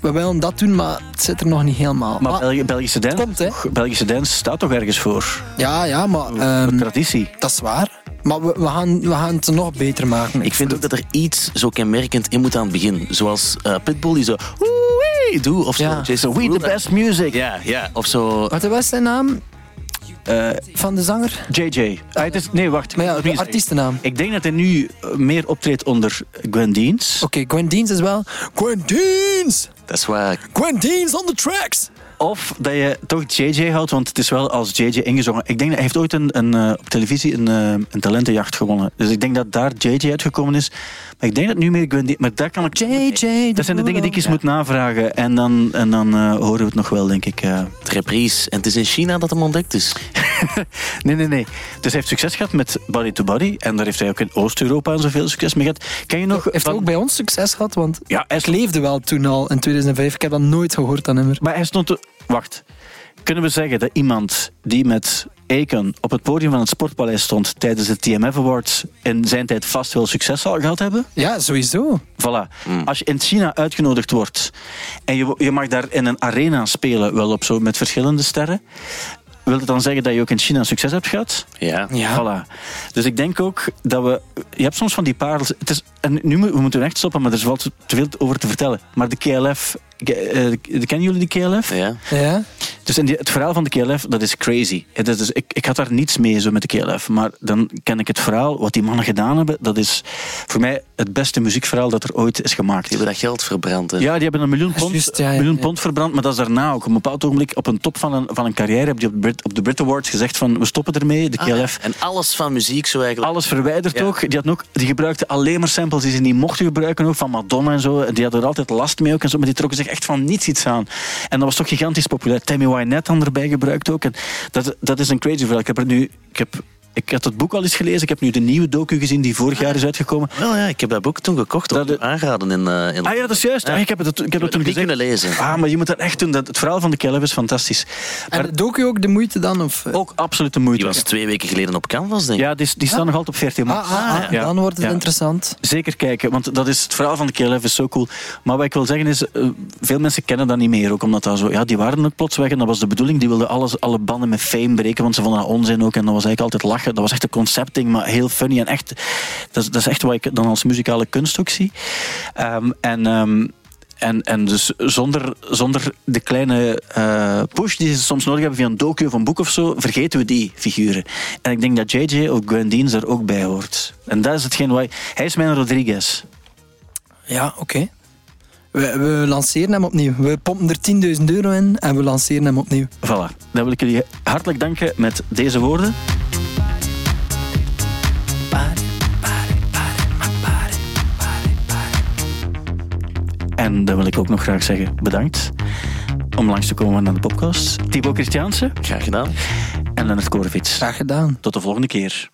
We willen dat doen, maar het zit er nog niet helemaal. Maar Maar- Belgi- Belgische dance, komt, hè. Belgische dance staat toch ergens voor? ja, ja, maar ehm, traditie. dat is waar. Maar we, we, gaan, we gaan het nog beter maken. Ik vind ook dat er iets zo kenmerkend in moet aan het begin. Zoals eh, Pitbull die zo... Doet, of zo. Ja. Jason We the best music. Ja, ja. Of zo... Wat was zijn naam Eh, van de zanger? JJ. Ah, het is, nee, wacht. Maar ja, de artiestennaam. Ik denk dat hij nu eh, meer optreedt onder Gwen Deans. Oké, Gwen Deans is wel... Gwen Deans! Dat is waar. Gwen Deans on the tracks! Of dat je toch JJ houdt, want het is wel als JJ ingezongen. Ik denk dat hij heeft ooit een, een, eh, op televisie een, een talentenjacht gewonnen. Dus ik denk dat daar JJ uitgekomen is. Ik denk dat nu meer Gwen Deans... Maar daar kan ik... JJ Dat zijn de dingen die ik eens Ja. moet navragen. En dan, en dan eh, horen we het nog wel, denk ik. eh. Het reprise. En het is in China dat hem ontdekt is. nee, nee, nee. Dus hij heeft succes gehad met Body to Body. En daar heeft hij ook in Oost-Europa zoveel succes mee gehad. Ken je nog... Heeft van- ook bij ons succes gehad? Want Ja, hij ik leefde wel toen al, in 2005. Ik heb dat nooit gehoord, dat nummer. Maar hij stond... Wacht. Kunnen we zeggen dat iemand die met Akon op het podium van het Sportpaleis stond tijdens de TMF Awards in zijn tijd vast wel succes zal gehad hebben? Ja, sowieso. Voilà. Als je in China uitgenodigd wordt en je, je mag daar in een arena spelen, wel op zo met verschillende sterren, wil het dan zeggen dat je ook in China succes hebt gehad? Ja. Ja. Voilà. Dus ik denk ook dat we... Je hebt soms van die parels... Het is, en nu we moeten echt stoppen, maar er is wel te veel over te vertellen. Maar de KLF... eh, kennen jullie de KLF? Ja. Ja. Dus in die, het verhaal van de KLF, dat is crazy. Het is dus, ik, ik had daar niets mee zo met de KLF. Maar dan ken ik het verhaal, wat die mannen gedaan hebben. Dat is voor mij het beste muziekverhaal dat er ooit is gemaakt. Die hebben dat geld verbrand. hè. Ja, die hebben een miljoen pond, Juist, ja, ja, miljoen ja. pond verbrand, maar dat is daarna ook. Op een bepaald ogenblik, op een top van een, van een carrière, heb je op de, Brit, op de Brit Awards gezegd van, we stoppen ermee, de Ah. KLF. En alles van muziek zo eigenlijk. Alles verwijderd Ja. ook. Die, hadden ook. die gebruikten alleen maar samples die ze niet mochten gebruiken, ook van Madonna en zo. Die hadden er altijd last mee ook en zo, maar die trokken zich echt van niets iets aan. En dat was toch gigantisch populair. Tammy Wynette dan erbij gebruikt ook. En dat, dat is een crazy verhaal. Ik heb er nu... Ik heb, ik had het boek al eens gelezen. Ik heb nu de nieuwe docu gezien die vorig jaar is uitgekomen. Wel ja, ik heb dat boek toen gekocht. Dat de- aangeraden in, eh, in Ah ja, dat is juist. Ja. Ah, ik heb het, ik heb het toen gezegd. kunnen lezen. Ah, maar je moet dat echt doen. Dat, het verhaal van de Kelf is fantastisch. En Maar de docu ook de moeite dan? Of, eh? ook absoluut de moeite. Die was twee weken geleden op Canvas, denk ik. Ja, die, die staan nog altijd op 14 ah, maart. ah, ah, Ja. dan wordt het Ja. interessant. Zeker kijken, want dat is, het verhaal van de KLF is zo cool. Maar wat ik wil zeggen is, eh, veel mensen kennen dat niet meer. Ook omdat dat zo, ja, die waren ook plots weg en dat was de bedoeling. Die wilden alles, alle banden met fame breken, want ze vonden dat onzin ook. En dat was eigenlijk altijd lachen. Dat was echt een concepting, maar heel funny. En echt, dat, is- dat is echt wat ik dan als muzikale kunst ook zie. Ehm, en... ehm, en, en dus zonder, zonder de kleine eh, push die ze soms nodig hebben via een docu of een boek of zo, vergeten we die figuren. En ik denk dat JJ of Gwen Deans er ook bij hoort. En dat is hetgeen waar... Hij is mijn Rodriguez. Ja, oké. We, we lanceren hem opnieuw. We pompen er 10.000 euro in en we lanceren hem opnieuw. Voilà. Dan wil ik jullie hartelijk danken met deze woorden. En dan wil ik ook nog graag zeggen bedankt om langs te komen naar de podcast. Thibaut Christiaanse Graag gedaan. en Lennart Korevits. Graag gedaan. Tot de volgende keer.